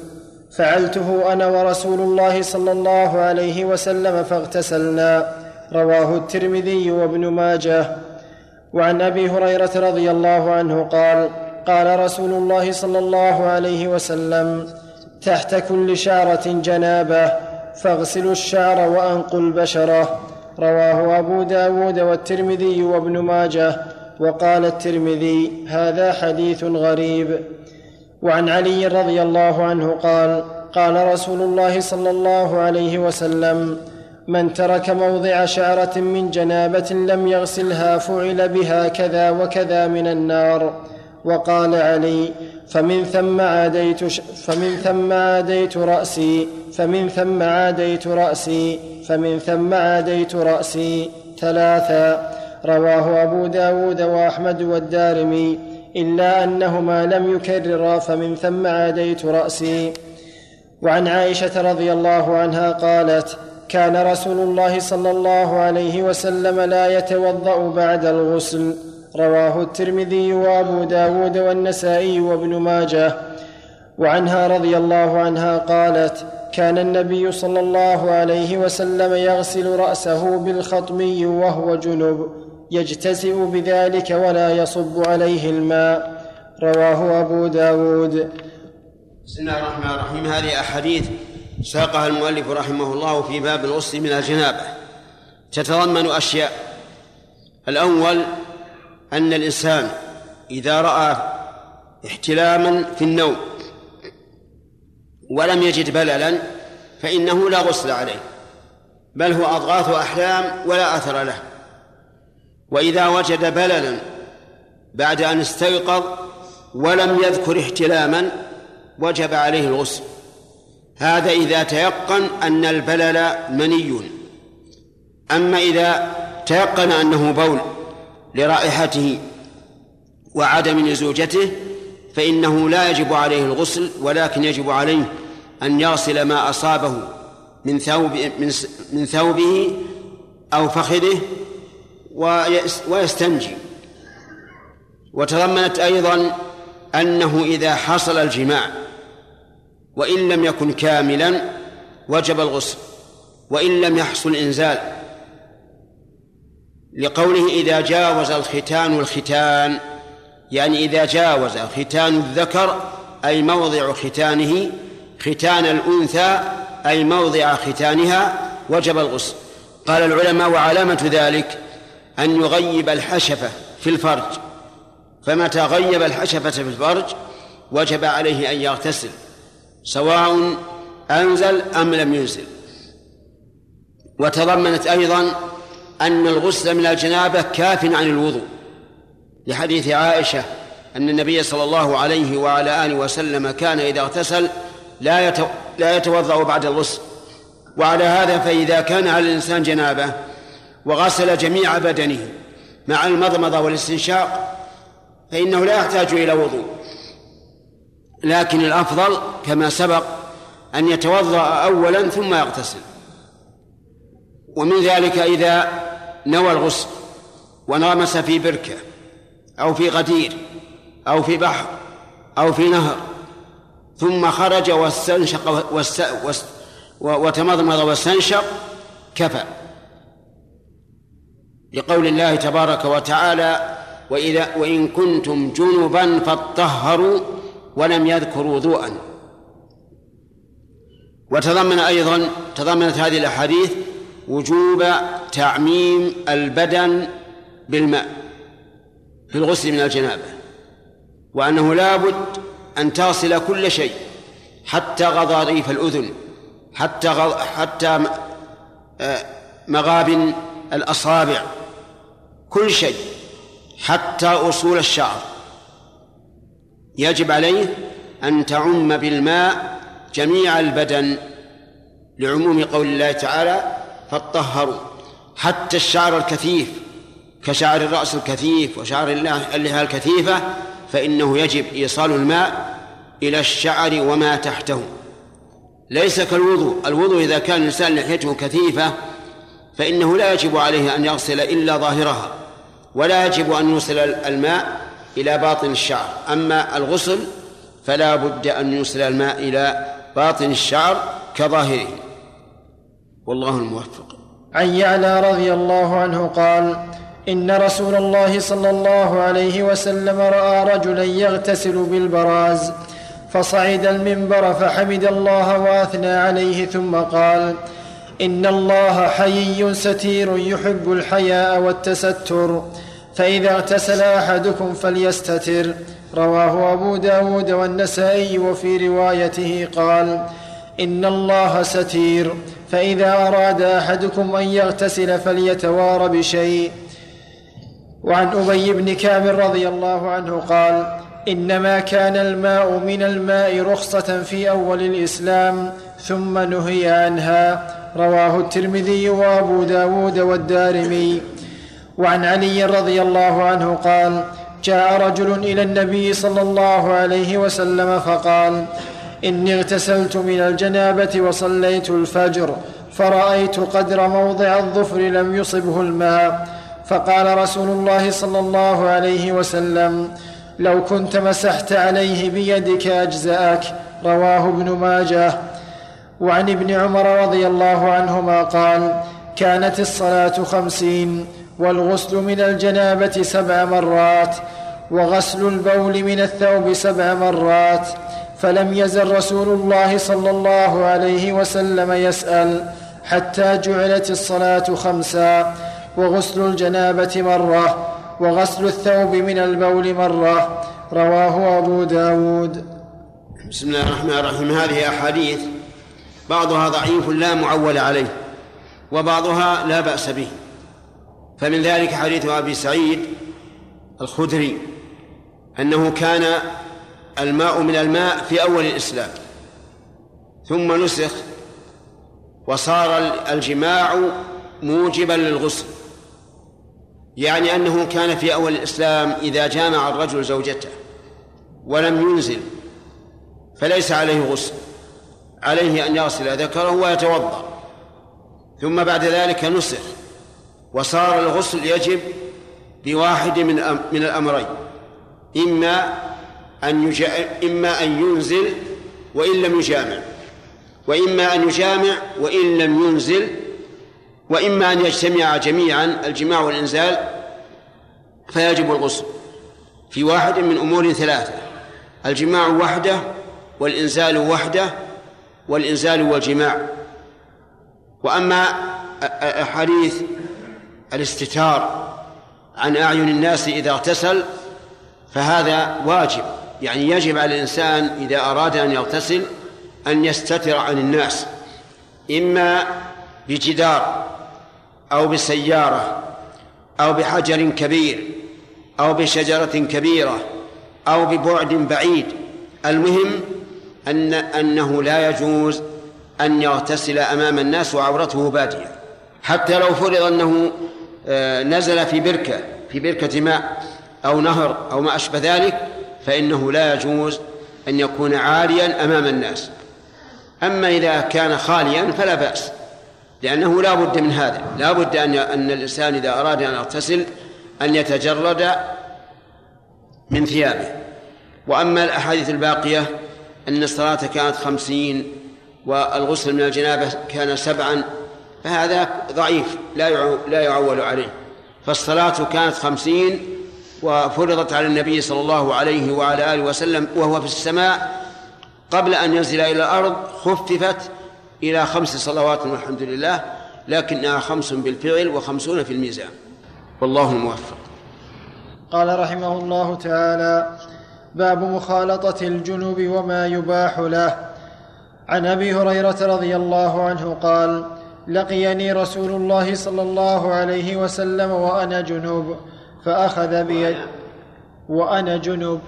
فعلته أنا ورسول الله صلى الله عليه وسلم فاغتسلنا. رواه الترمذي وابن ماجه. وعن أبي هريرة رضي الله عنه قال قال رسول الله صلى الله عليه وسلم تحت كل شعره جنابة فاغسلوا الشعر وأنقوا البشرة. رواه أبو داود والترمذي وابن ماجه وقال الترمذي هذا حديث غريب. وعن علي رضي الله عنه قال قال رسول الله صلى الله عليه وسلم من ترك موضع شعره من جنابة لم يغسلها فعل بها كذا وكذا من النار. وقال علي فمن ثم عاديت فمن ثم عاديت رأسي فمن ثم عاديت رأسي فمن ثم عاديت رأسي. ثلاثا رواه أبو داود وأحمد والدارمي. إلا أنهما لم يكررا فمن ثم عاديت رأسي. وعن عائشة رضي الله عنها قالت كان رسول الله صلى الله عليه وسلم لا يتوضأ بعد الغسل. رواه الترمذي وأبو داود والنسائي وابن ماجه. وعنها رضي الله عنها قالت كان النبي صلى الله عليه وسلم يغسل رأسه بالخطمي وهو جنب يجتزئ بذلك ولا يصب عليه الماء. رواه أبو داود. بسم الله الرحمن الرحيم. هذه أحاديث ساقها المؤلف رحمه الله في باب الغسل من الجنابة. تتضمن أشياء. الأول أن الإنسان إذا رأى احتلاما في النوم ولم يجد بللا فإنه لا غسل عليه بل هو أضغاث أحلام ولا أثر له. وإذا وجد بللا بعد أن استيقظ ولم يذكر احتلاما وجب عليه الغسل. هذا إذا تيقن أن البلل مني. أما إذا تيقن أنه بول لرائحته وعدم لزوجته فإنه لا يجب عليه الغسل ولكن يجب عليه أن يغسل ما أصابه من ثوب من ثوبه أو فخذه ويستنجي. وتضمنت أيضا أنه إذا حصل الجماع وإن لم يكن كاملا وجب الغسل وإن لم يحصل إنزال. لقوله إذا جاوز الختان الختان يعني إذا جاوز ختان الذكر أي موضع ختانه ختان الأنثى أي موضع ختانها وجب الغسل. قال العلماء وعلامة ذلك أن يغيب الحشفة في الفرج. فمتى غيب الحشفة في الفرج وجب عليه أن يغتسل. سواء أنزل أم لم ينزل. وتضمنت أيضا أن الغسل من الجنابة كاف عن الوضوء. لحديث عائشة أن النبي صلى الله عليه وعلى آله وسلم كان إذا اغتسل لا لا يتوضأ بعد الغسل. وعلى هذا فإذا كان على الإنسان جنابة وغسل جميع بدنه مع المضمضة والاستنشاق فإنه لا يحتاج إلى وضوء. لكن الأفضل كما سبق أن يتوضأ أولا ثم يغتسل. ومن ذلك إذا نوى الغسل ونغمس في بركة أو في غدير أو في بحر أو في نهر ثم خرج واستنشق وتمضمض واستنشق كفى. لقول الله تبارك وتعالى وإذا وإن كنتم جنبا فاطهروا ولم يذكروا وضوءا. وتضمن أيضا تضمنت هذه الأحاديث وجوب تعميم البدن بالماء في الغسل من الجنابة وأنه لا بد أن تصل كل شيء حتى غضاريف الأذن حتى غض... حتى آه، مغابن الأصابع كل شيء حتى أصول الشعر. يجب عليه أن تعم بالماء جميع البدن لعموم قول الله تعالى فاطهروا. حتى الشعر الكثيف كشعر الرأس الكثيف وشعر اللحى الكثيفة فإنه يجب إيصال الماء إلى الشعر وما تحته. ليس كالوضوء. الوضوء إذا كان الإنسان لحيته كثيفة فإنه لا يجب عليه أن يغسل إلا ظاهرها ولا يجب أن يوصل الماء إلى باطن الشعر. أما الغسل فلا بد أن يوصل الماء إلى باطن الشعر كظاهره. والله الموفق. عن يعلى رضي الله عنه قال إن رسول الله صلى الله عليه وسلم رأى رجلا يغتسل بالبراز فصعد المنبر فحمد الله وأثنى عليه ثم قال إن الله حيي ستير يحب الحياء والتستر. فإذا اغتسل أحدكم فليستتر. رواه أبو داود والنسائي وفي روايته قال إن الله ستير. فإذا أراد أحدكم أن يغتسل فليتوار بشيء. وعن أبي بن كعب رضي الله عنه قال إنما كان الماء من الماء رخصة في أول الإسلام ثم نهي عنها. رواه الترمذي وأبو داود والدارمي. وعن علي رضي الله عنه قال جاء رجل إلى النبي صلى الله عليه وسلم فقال إني اغتسلت من الجنابة وصليت الفجر فرأيت قدر موضع الظفر لم يصبه الماء فقال رسول الله صلى الله عليه وسلم لو كنت مسحت عليه بيدك أجزأك رواه ابن ماجه. وعن ابن عمر رضي الله عنهما قال كانت الصلاة خمسين والغسل من الجنابة سبع مرات وغسل البول من الثوب سبع مرات. فلم يزل رسول الله صلى الله عليه وسلم يسأل حتى جعلت الصلاة خمسا وغسل الجنابة مرة وغسل الثوب من البول مرة. رواه أبو داود. بسم الله الرحمن الرحيم. هذه أحاديث بعضها ضعيف لا معول عليه وبعضها لا بأس به. فمن ذلك حديث أبي سعيد الخدري أنه كان الماء من الماء في أول الإسلام ثم نسخ وصار الجماع موجبا للغسل يعني أنه كان في أول الإسلام إذا جامع الرجل زوجته ولم ينزل فليس عليه غسل عليه أن يغسل ذكره ويتوضأ ثم بعد ذلك نسخ وصار الغسل يجب بواحد من من الأمرين. إما أن إما أن ينزل وإن لم يجامع. وإما أن يجامع وإن لم ينزل. وإما أن يجتمع جميعا الجماع والإنزال. فيجب الغسل في واحد من أمور ثلاثة. الجماع وحده والإنزال وحده والإنزال والجماع. وأما أحاديث الاستتار عن أعين الناس إذا اغتسل فهذا واجب. يعني يجب على الإنسان إذا أراد أن يغتسل أن يستتر عن الناس إما بجدار أو بسيارة أو بحجر كبير أو بشجرة كبيرة أو ببعد بعيد. المهم أن أنه لا يجوز أن يغتسل أمام الناس وعورته بادية. حتى لو فرض أنه نزل في بركة في بركة ماء أو نهر أو ما أشبه ذلك فإنه لا يجوز أن يكون عاليا أمام الناس. أما إذا كان خاليا فلا بأس لأنه لا بد من هذا. لا بد أن أن الإنسان إذا أراد أن يغتسل أن يتجرد من ثيابه. وأما الأحاديث الباقية أن الصلاة كانت خمسين والغسل من الجنابة كان سبعا فهذا ضعيف لا لا يعول عليه. فالصلاة كانت خمسين وفرضت على النبي صلى الله عليه وعلى آله وسلم وهو في السماء قبل أن ينزل إلى الأرض خففت إلى خمس صلوات والحمد لله لكنها خمس بالفعل وخمسون في الميزان. والله الموفق. قال رحمه الله تعالى باب مخالطة الجنوب وما يباح له. عن أبي هريرة رضي الله عنه قال لقيني رسول الله صلى الله عليه وسلم وأنا جنوب فأخذ بيد وأنا جنوب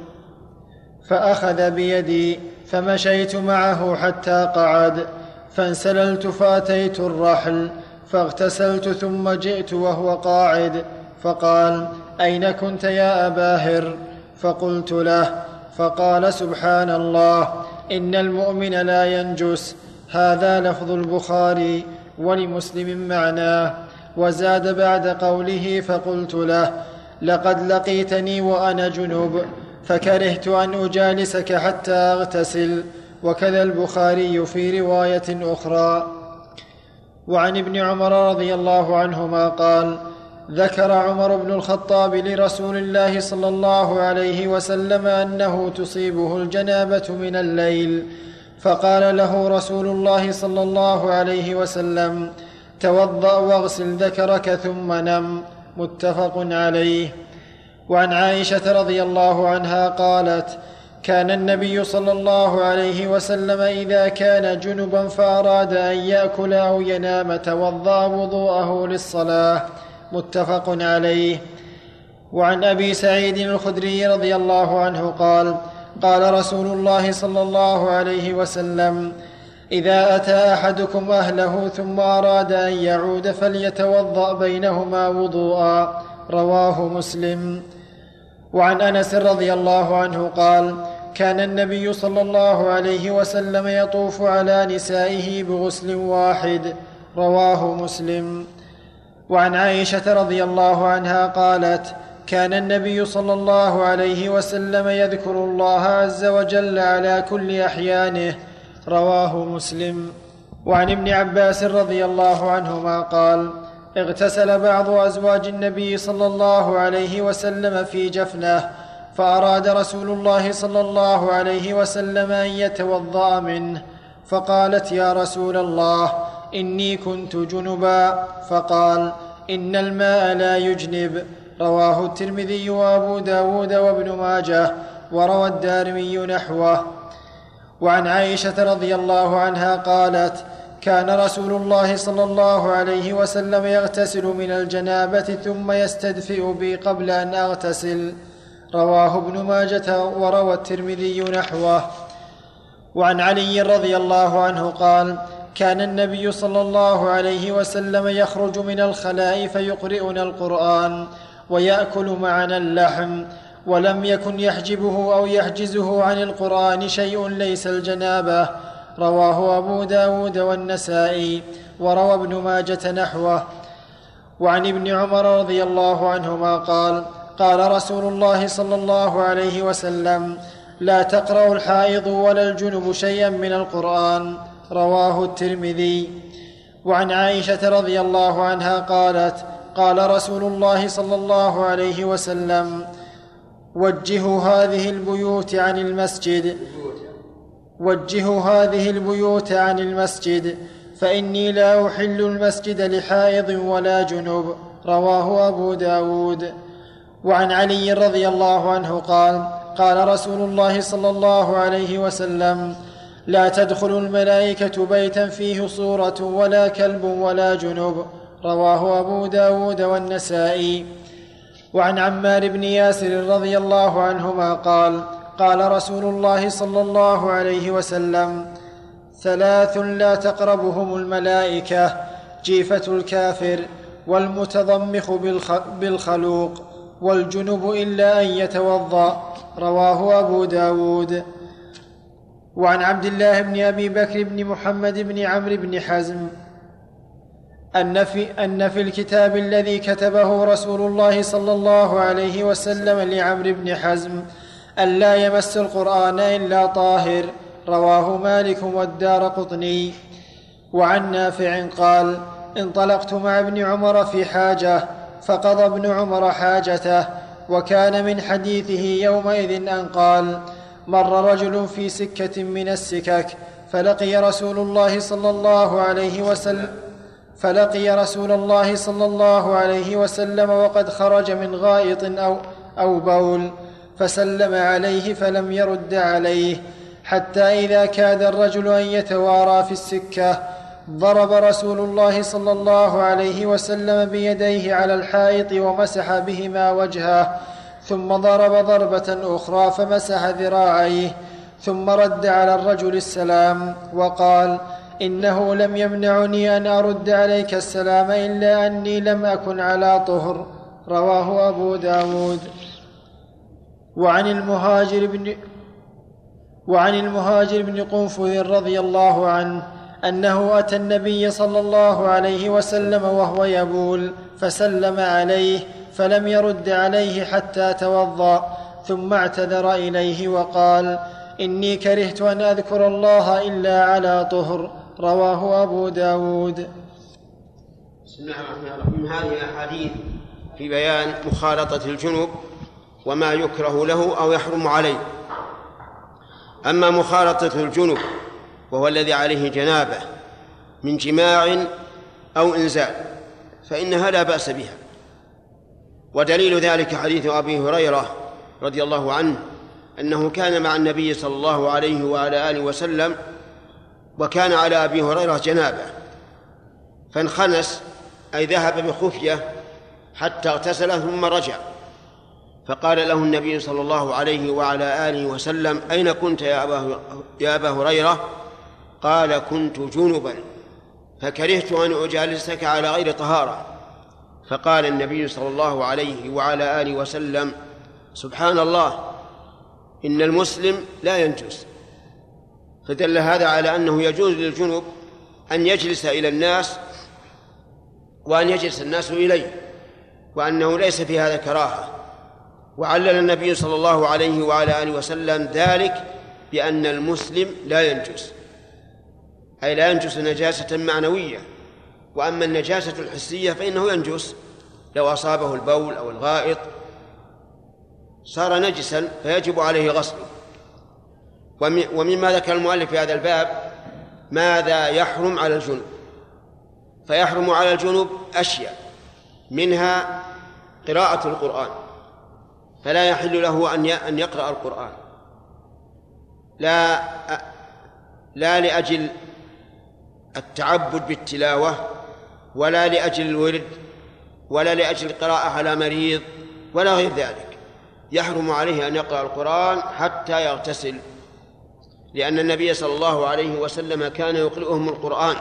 فأخذ بيدي فمشيت معه حتى قعد فانسللت فأتيت الرحل فاغتسلت ثم جئت وهو قاعد فقال أين كنت يا ابا هر فقلت له فقال سبحان الله إن المؤمن لا ينجس هذا لفظ البخاري ولمسلم معناه وزاد بعد قوله فقلت له لقد لقيتني وأنا جنوب فكرهت أن أجالسك حتى أغتسل. وكذا البخاري في رواية أخرى. وعن ابن عمر رضي الله عنهما قال ذكر عمر بن الخطاب لرسول الله صلى الله عليه وسلم أنه تصيبه الجنابة من الليل فقال له رسول الله صلى الله عليه وسلم توضأ واغسل ذكرك ثم نم متفق عليه. وعن عائشة رضي الله عنها قالت كان النبي صلى الله عليه وسلم إذا كان جنبا فأراد أن يأكل أو ينام توضأ وضوءه للصلاة متفق عليه. وعن أبي سعيد الخدري رضي الله عنه قال قال رسول الله صلى الله عليه وسلم إذا أتى أحدكم أهله ثم أراد أن يعود فليتوضأ بينهما وضوءا. رواه مسلم. وعن أنس رضي الله عنه قال كان النبي صلى الله عليه وسلم يطوف على نسائه بغسل واحد. رواه مسلم. وعن عائشة رضي الله عنها قالت كان النبي صلى الله عليه وسلم يذكر الله عز وجل على كل أحيانه رواه مسلم. وعن ابن عباس رضي الله عنهما قال اغتسل بعض أزواج النبي صلى الله عليه وسلم في جفنه فأراد رسول الله صلى الله عليه وسلم أن يتوضأ منه فقالت يا رسول الله إني كنت جنبا. فقال إن الماء لا يجنب. رواه الترمذي وابو داود وابن ماجه وروى الدارمي نحوه. وعن عائشة رضي الله عنها قالت كان رسول الله صلى الله عليه وسلم يغتسل من الجنابة ثم يستدفئ بي قبل أن أغتسل. رواه ابن ماجه وروى الترمذي نحوه. وعن علي رضي الله عنه قال كان النبي صلى الله عليه وسلم يخرج من الخلاء فيقرئنا القرآن. ويأكل معنا اللحم ولم يكن يحجبه أو يحجزه عن القرآن شيء ليس الجنابة. رواه أبو داود والنسائي وروى ابن ماجة نحوه. وعن ابن عمر رضي الله عنهما قال قال رسول الله صلى الله عليه وسلم لا تقرا الحائض ولا الجنب شيئا من القرآن. رواه الترمذي. وعن عائشة رضي الله عنها قالت قال رسول الله صلى الله عليه وسلم وجهوا هذه البيوت عن المسجد. وجهوا هذه البيوت عن المسجد. فإني لا أحل المسجد لحائض ولا جنب رواه أبو داود. وعن علي رضي الله عنه قال قال رسول الله صلى الله عليه وسلم لا تدخل الملائكة بيتا فيه صورة ولا كلب ولا جنب رواه أبو داود والنسائي. وعن عمار بن ياسر رضي الله عنهما قال قال رسول الله صلى الله عليه وسلم ثلاث لا تقربهم الملائكة جيفة الكافر والمتضمخ بالخلوق والجنب إلا أن يتوضأ رواه أبو داود. وعن عبد الله بن أبي بكر بن محمد بن عمرو بن حزم. أن في, أن في الكتاب الذي كتبه رسول الله صلى الله عليه وسلم لعمرو بن حزم أن لا يمس القرآن إلا طاهر رواه مالك والدار قطني. وعن نافع قال انطلقت مع ابن عمر في حاجة فقضى ابن عمر حاجته وكان من حديثه يومئذ أن قال مر رجل في سكة من السكك فلقي رسول الله صلى الله عليه وسلم فلقي رسول الله صلى الله عليه وسلم وقد خرج من غائط أو, أو بول فسلم عليه فلم يرد عليه حتى إذا كاد الرجل أن يتوارى في السكة ضرب رسول الله صلى الله عليه وسلم بيديه على الحائط ومسح بهما وجهه ثم ضرب ضربة أخرى فمسح ذراعيه ثم رد على الرجل السلام وقال إنه لم يمنعني أن أرد عليك السلام إلا أني لم أكن على طهر. رواه أبو داود. وعن المهاجر بن وعن المهاجر بن قنفذ رضي الله عنه أنه أتى النبي صلى الله عليه وسلم وهو يبول فسلم عليه فلم يرد عليه حتى توضأ ثم اعتذر إليه وقال إني كرهت أن أذكر الله إلا على طهر. رواه أبو داود. بسم الله الرحمن الرحيم. هذه الأحاديث في بيان مخالطة الجنوب وما يكره له أو يحرم عليه. أما مخالطة الجنوب وهو الذي عليه جنابة من جماع أو إنزال فإنها لا بأس بها. ودليل ذلك حديث أبي هريرة رضي الله عنه أنه كان مع النبي صلى الله عليه وعلى آله وسلم وكان على أبي هريرة جنابة. فانخنس أي ذهب بخفية حتى اغتسل ثم رجع. فقال له النبي صلى الله عليه وعلى آله وسلم أين كنت يا أبا, يا أبا هريرة؟ قال كنت جنبا. فكرهت أن أجالسك على غير طهارة. فقال النبي صلى الله عليه وعلى آله وسلم سبحان الله إن المسلم لا ينجس. فدل هذا على أنه يجوز للجنب أن يجلس إلى الناس وأن يجلس الناس إليه وأنه ليس في هذا كراهة. وعلل النبي صلى الله عليه وعلى آله وسلم ذلك بأن المسلم لا ينجس. أي لا ينجس نجاسة معنوية. وأما النجاسة الحسية فإنه ينجس. لو أصابه البول أو الغائط صار نجسا فيجب عليه غسله ومما ذكر المؤلف في هذا الباب ماذا يحرم على الجنوب. فيحرم على الجنوب أشياء منها قراءة القرآن. فلا يحل له أن أن يقرأ القرآن. لا لا لأجل التعبد بالتلاوة ولا لأجل الورد ولا لأجل القراءة على مريض ولا غير ذلك. يحرم عليه أن يقرأ القرآن حتى يغتسل. لأن النبي صلى الله عليه وسلم كان يقرئهم القرآن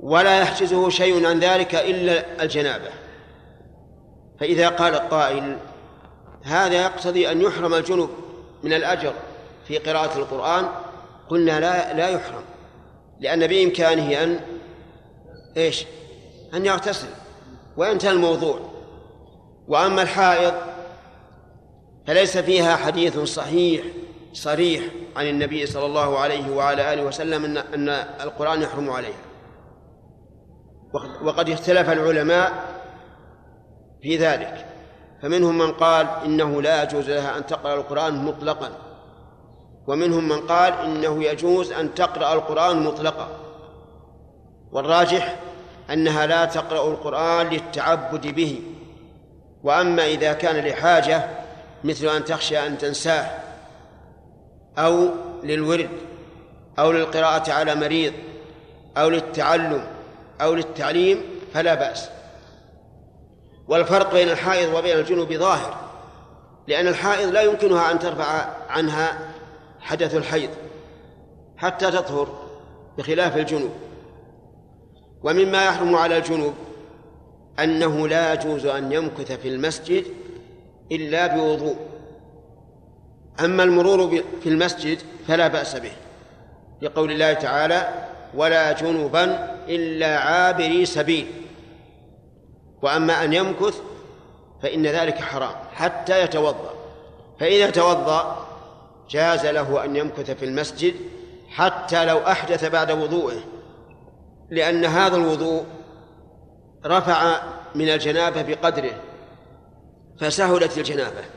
ولا يحجزه شيء عن ذلك إلا الجنابة فإذا قال قائل هذا يقتضي أن يحرم الجنب من الأجر في قراءة القرآن قلنا لا لا يحرم لأن بإمكانه أن إيش؟ أن يغتسل وينتهي الموضوع وأما الحائض فليس فيها حديث صحيح صريح عن النبي صلى الله عليه وعلى آله وسلم أن أن القرآن يحرم عليها. وقد اختلف العلماء في ذلك. فمنهم من قال إنه لا يجوز لها أن تقرأ القرآن مطلقا. ومنهم من قال إنه يجوز أن تقرأ القرآن مطلقا. والراجح أنها لا تقرأ القرآن للتعبد به. وأما إذا كان لحاجة مثل أن تخشى أن تنساه. أو للورد أو للقراءة على مريض أو للتعلم أو للتعليم فلا بأس. والفرق بين الحائض وبين الجنوب ظاهر لأن الحائض لا يمكنها أن ترفع عنها حدث الحيض حتى تطهر بخلاف الجنوب. ومما يحرم على الجنوب أنه لا يجوز أن يمكث في المسجد إلا بوضوء. أما المرور في المسجد فلا بأس به لقول الله تعالى ولا جنبا إلا عابري سبيل. وأما أن يمكث فإن ذلك حرام حتى يتوضأ. فإذا توضأ جاز له أن يمكث في المسجد حتى لو أحدث بعد وضوءه لأن هذا الوضوء رفع من الجنابة بقدره فسهلت الجنابة.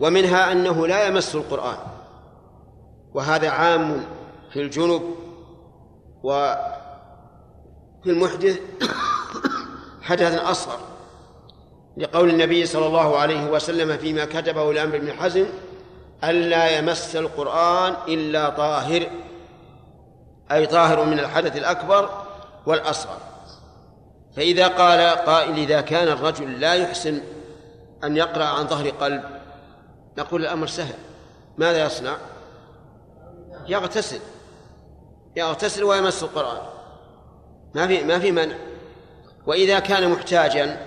ومنها أنه لا يمس القرآن. وهذا عام في الجنب وفي المحدث حدث أصغر لقول النبي صلى الله عليه وسلم فيما كتبه لأمر بن حزم ألا يمس القرآن إلا طاهر أي طاهر من الحدث الأكبر والأصغر. فإذا قال قائل إذا كان الرجل لا يحسن أن يقرأ عن ظهر قلب نقول الأمر سهل. ماذا يصنع؟ يغتسل. يغتسل ويمس القرآن. ما في ما في منع. وإذا كان محتاجا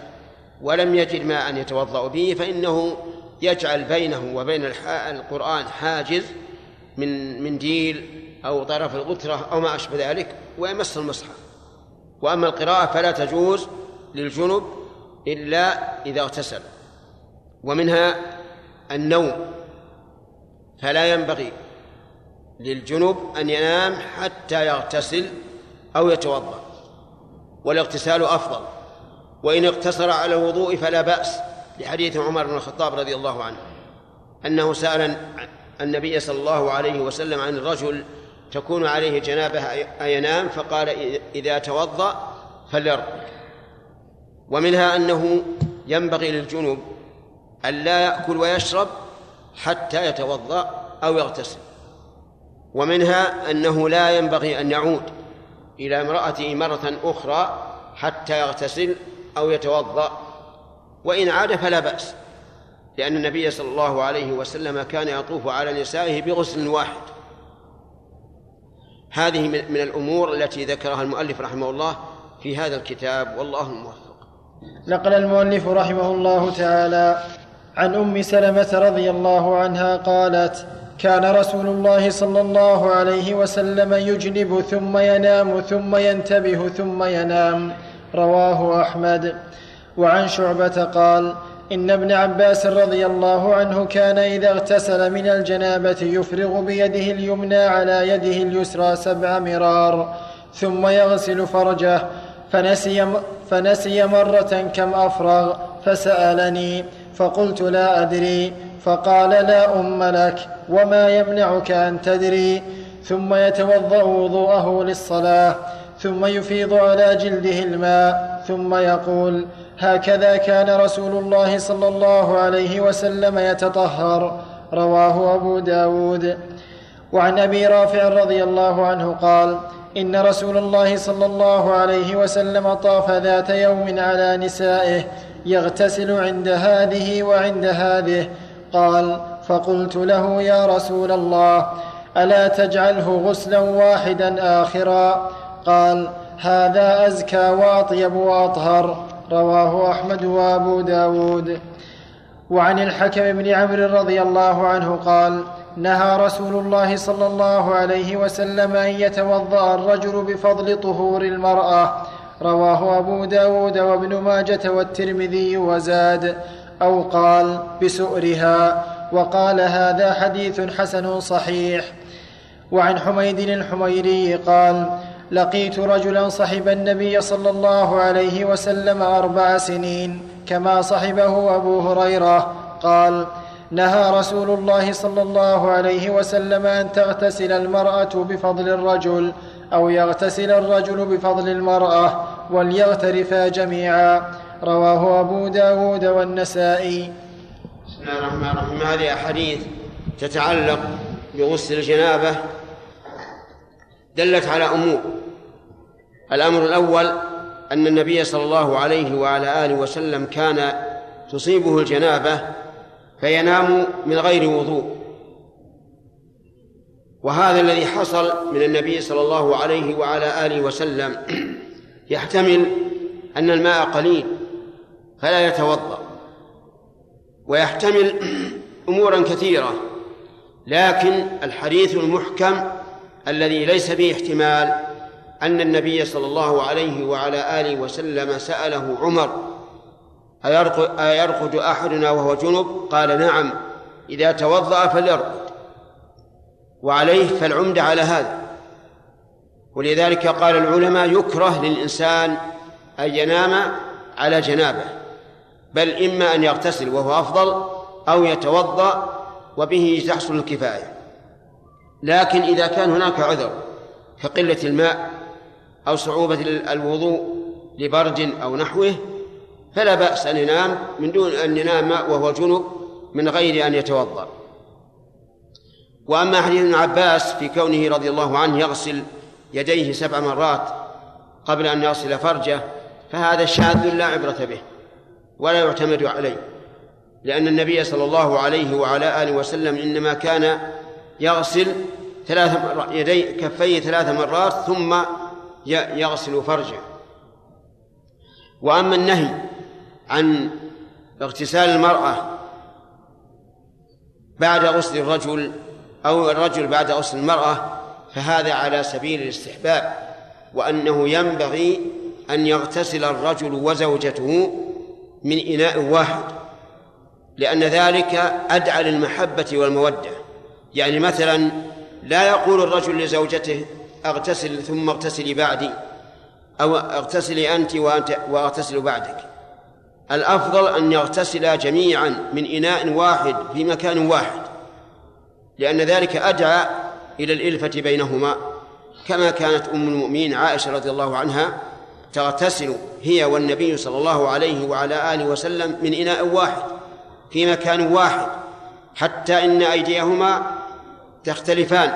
ولم يجد ماء يتوضأ به فإنه يجعل بينه وبين القرآن حاجز من منديل أو طرف الغترة أو ما أشبه ذلك ويمس المصحف. وأما القراءة فلا تجوز للجنب إلا إذا اغتسل. ومنها النوم فلا ينبغي للجنب أن ينام حتى يغتسل أو يتوضأ والاغتسال أفضل وإن اقتصر على الوضوء فلا بأس لحديث عمر بن الخطاب رضي الله عنه أنه سأل النبي صلى الله عليه وسلم عن الرجل تكون عليه جنابة أينام فقال إذا توضأ فليرقد ومنها أنه ينبغي للجنوب أن لا يأكل ويشرب حتى يتوضأ أو يغتسل. ومنها أنه لا ينبغي أن يعود إلى امرأته مرة أخرى حتى يغتسل أو يتوضأ. وإن عاد فلا بأس لأن النبي صلى الله عليه وسلم كان يطوف على نسائه بغسل واحد. هذه من الأمور التي ذكرها المؤلف رحمه الله في هذا الكتاب والله الموفق. نقل المؤلف رحمه الله تعالى عن أم سلمة رضي الله عنها قالت كان رسول الله صلى الله عليه وسلم يجنب ثم ينام ثم ينتبه ثم ينام. رواه أحمد. وعن شعبة قال إن ابن عباس رضي الله عنه كان إذا اغتسل من الجنابة يفرغ بيده اليمنى على يده اليسرى سبع مرار ثم يغسل فرجه فنسي, فنسي مرة كم أفرغ فسألني فقلت لا أدري فقال لا أم لك وما يمنعك أن تدري. ثم يتوضأ وضوءه للصلاة ثم يفيض على جلده الماء ثم يقول هكذا كان رسول الله صلى الله عليه وسلم يتطهر. رواه أبو داود. وعن أبي رافع رضي الله عنه قال إن رسول الله صلى الله عليه وسلم طاف ذات يوم على نسائه يغتسل عند هذه وعند هذه. قال فقلت له يا رسول الله ألا تجعله غسلا واحدا آخرا؟ قال هذا أزكى وأطيب وأطهر. رواه أحمد وأبو داود. وعن الحكم بن عمرو رضي الله عنه قال نهى رسول الله صلى الله عليه وسلم أن يتوضأ الرجل بفضل طهور المرأة. رواه أبو داود وابن ماجة والترمذي وزاد أو قال بسؤرها وقال هذا حديث حسن صحيح. وعن حميد الحميري قال لقيت رجلا صحب النبي صلى الله عليه وسلم أربع سنين كما صحبه أبو هريرة. قال نهى رسول الله صلى الله عليه وسلم أن تغتسل المرأة بفضل الرجل أو يغتسل الرجل بفضل المرأة وليغترفا جميعا. رواه أبو داود والنسائي. بسم الله الرحمن الرحيم. هذه أحاديث تتعلق بغسل الجنابة. دلت على أمور. الأمر الأول أن النبي صلى الله عليه وعلى آله وسلم كان تصيبه الجنابة فينام من غير وضوء. وهذا الذي حصل من النبي صلى الله عليه وعلى آله وسلم يحتمل أن الماء قليل فلا يتوضأ. ويحتمل أمورا كثيرة لكن الحديث المحكم الذي ليس به احتمال أن النبي صلى الله عليه وعلى آله وسلم سأله عمر أيرقد أحدنا وهو جنب؟ قال نعم إذا توضأ فليرقد. وعليه فالعمدة على هذا. ولذلك قال العلماء يكره للإنسان أن ينام على جنابه بل إما أن يغتسل وهو أفضل أو يتوضأ وبه تحصل الكفاية. لكن إذا كان هناك عذر كقلة الماء أو صعوبة الوضوء لبرد أو نحوه فلا بأس أن ينام من دون أن ينام وهو جنب من غير أن يتوضأ. وأما حديث ابن عباس في كونه رضي الله عنه يغسل يديه سبع مرات قبل أن يغسل فرجه فهذا شاذ لا عبرة به ولا يعتمد عليه لأن النبي صلى الله عليه وعلى آله وسلم إنما كان يغسل ثلاث يدي كفيه ثلاث مرات ثم يغسل فرجه. وأما النهي عن اغتسال المرأة بعد غسل الرجل أو الرجل بعد غسل المرأة فهذا على سبيل الاستحباب وأنه ينبغي أن يغتسل الرجل وزوجته من إناء واحد لأن ذلك أدعى للمحبة والمودة. يعني مثلا لا يقول الرجل لزوجته أغتسل ثم اغتسلي بعدي أو اغتسلي أنت وأنت وأغتسل بعدك. الأفضل أن يغتسلا جميعا من إناء واحد في مكان واحد. لأن ذلك أدعى إلى الإلفة بينهما كما كانت أم المؤمنين عائشة رضي الله عنها تغتسل هي والنبي صلى الله عليه وعلى آله وسلم من إناء واحد في مكان واحد حتى إن أيديهما تختلفان.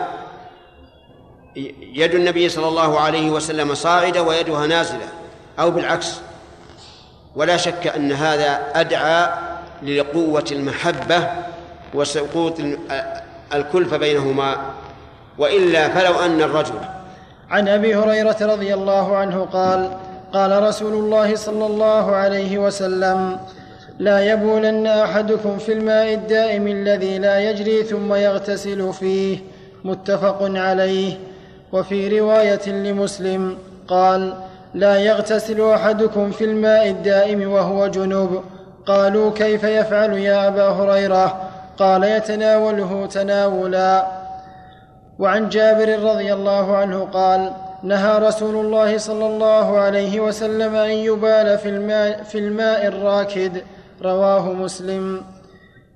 يد النبي صلى الله عليه وسلم صاعدة ويدها نازلة أو بالعكس. ولا شك أن هذا أدعى لقوة المحبة وسقوط الكلفة بينهما وإلا فلو أن الرجل عن أبي هريرة رضي الله عنه قال قال رسول الله صلى الله عليه وسلم لا يبولن أحدكم في الماء الدائم الذي لا يجري ثم يغتسل فيه متفق عليه. وفي رواية لمسلم قال لا يغتسل أحدكم في الماء الدائم وهو جنوب. قالوا كيف يفعل يا أبا هريرة؟ قال يتناوله تناولا. وعن جابر رضي الله عنه قال نهى رسول الله صلى الله عليه وسلم أن يبال في الماء, في الماء الراكد رواه مسلم.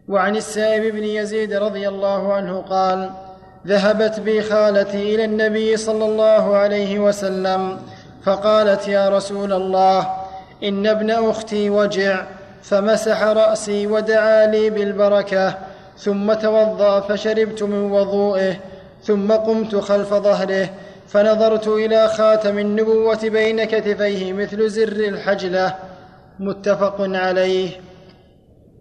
وعن السائب بن يزيد رضي الله عنه قال ذهبت بي خالتي إلى النبي صلى الله عليه وسلم فقالت يا رسول الله إن ابن أختي وجع فمسح رأسي ودعا لي بالبركة ثم توضأ فشربت من وضوئه ثم قمت خلف ظهره فنظرت إلى خاتم النبوة بين كتفيه مثل زر الحجلة. متفق عليه.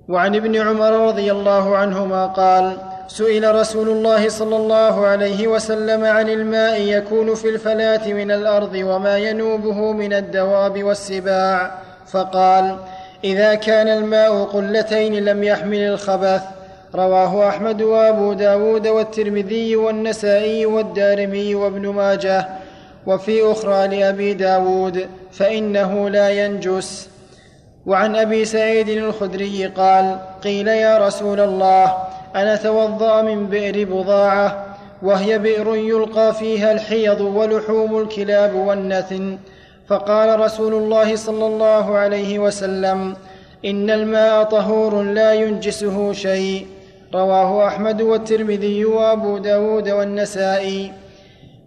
وعن ابن عمر رضي الله عنهما قال سئل رسول الله صلى الله عليه وسلم عن الماء يكون في الفلاة من الأرض وما ينوبه من الدواب والسباع فقال إذا كان الماء قلتين لم يحمل الخبث. رواه أحمد وأبو داود والترمذي والنسائي والدارمي وابن ماجه وفي أخرى لأبي داود فإنه لا ينجس. وعن أبي سعيد الخدري قال قيل يا رسول الله أنا توضأ من بئر بضاعة وهي بئر يلقى فيها الحيض ولحوم الكلاب والنتن فقال رسول الله صلى الله عليه وسلم إن الماء طهور لا ينجسه شيء. رواه أحمد والترمذي وأبو داود والنسائي.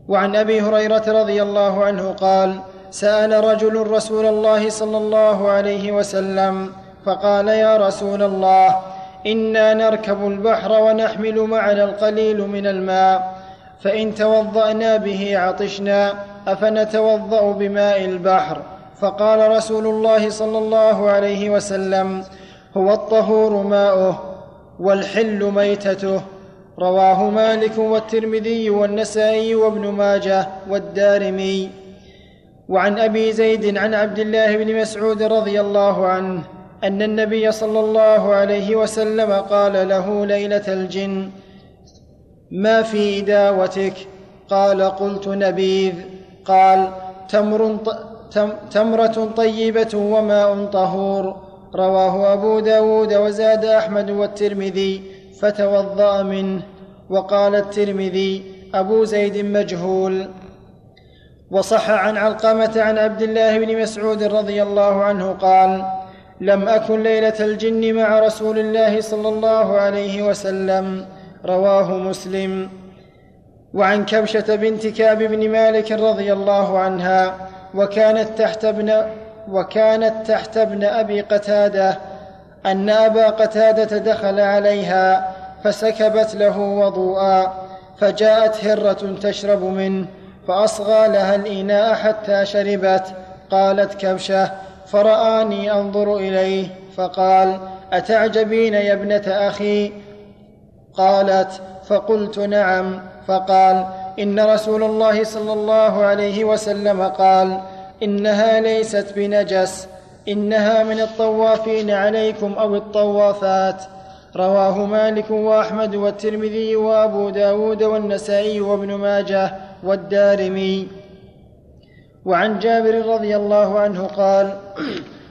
وعن أبي هريرة رضي الله عنه قال سأل رجل رسول الله صلى الله عليه وسلم فقال يا رسول الله إنا نركب البحر ونحمل معنا القليل من الماء فإن توضأنا به عطشنا أفنتوضأ بماء البحر؟ فقال رسول الله صلى الله عليه وسلم هو الطهور ماؤه. والحل ميتته. رواه مالك والترمذي والنسائي وابن ماجه والدارمي. وعن أبي زيد عن عبد الله بن مسعود رضي الله عنه أن النبي صلى الله عليه وسلم قال له ليلة الجن ما في إداوتك قال قلت نبيذ. قال تمر تمرة طيبة وماء طهور. رواه أبو داود وزاد أحمد والترمذي فتوضأ منه وقال الترمذي أبو زيد مجهول. وصح عن علقمة عن عبد الله بن مسعود رضي الله عنه قال لم أكن ليلة الجن مع رسول الله صلى الله عليه وسلم رواه مسلم. وعن كبشة بنت كعب بن مالك رضي الله عنها وكانت تحت ابن وكانت تحت ابن أبي قتادة أن أبا قتادة دخل عليها فسكبت له وضوءا فجاءت هرة تشرب منه فأصغى لها الإناء حتى شربت قالت كبشة فرآني أنظر إليه فقال أتعجبين يا ابنة أخي؟ قالت فقلت نعم فقال إن رسول الله صلى الله عليه وسلم قال إنها ليست بنجس إنها من الطوافين عليكم أو الطوافات. رواه مالك وأحمد والترمذي وأبو داود والنسائي وابن ماجه والدارمي. وعن جابر رضي الله عنه قال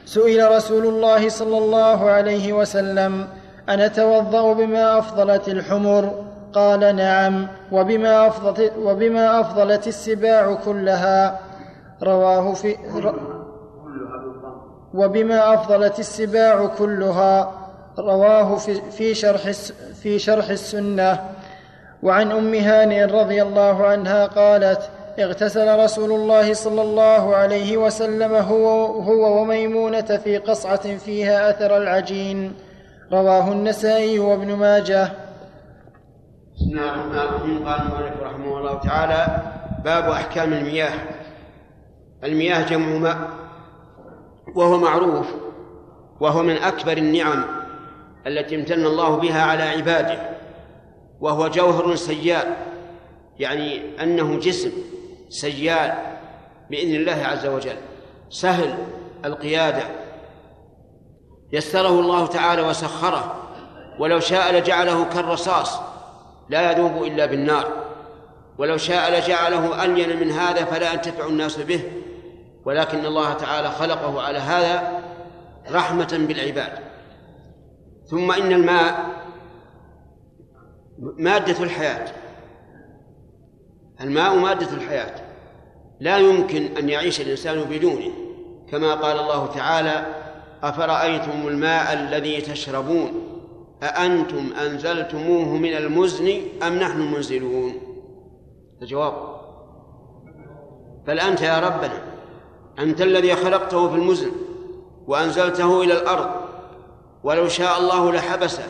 سئل رسول الله صلى الله عليه وسلم أنتوضأ بما أفضلت الحمر؟ قال نعم وبما أفضلت, وبما أفضلت السباع كلها. رواه في وبما أفضلت السباع كلها رواه في, في شرح في شرح السنة. وعن أم هانئ رضي الله عنها قالت اغتسل رسول الله صلى الله عليه وسلم هو, هو وميمونة في قصعة فيها أثر العجين. رواه النسائي وابن ماجه. بسم الله الرحمن الرحيم. قال المؤلف رحمه الله تعالى باب أحكام المياه. المياه جمع ماء. وهو معروف. وهو من أكبر النعم التي امتن الله بها على عباده. وهو جوهر سيال يعني أنه جسم سيال بإذن الله عز وجل. سهل القيادة. يسره الله تعالى وسخره. ولو شاء لجعله كالرصاص لا يذوب إلا بالنار. ولو شاء لجعله ألين من هذا فلا ينتفع الناس به. ولكن الله تعالى خلقه على هذا رحمة بالعباد. ثم إن الماء مادة الحياة. الماء مادة الحياة. لا يمكن أن يعيش الإنسان بدونه. كما قال الله تعالى أفرأيتم الماء الذي تشربون؟ أأنتم أنزلتموه من المزن أم نحن المنزلون الجواب بل أنت يا ربنا. أنت الذي خلقته في المزن وأنزلته إلى الأرض ولو شاء الله لحبسه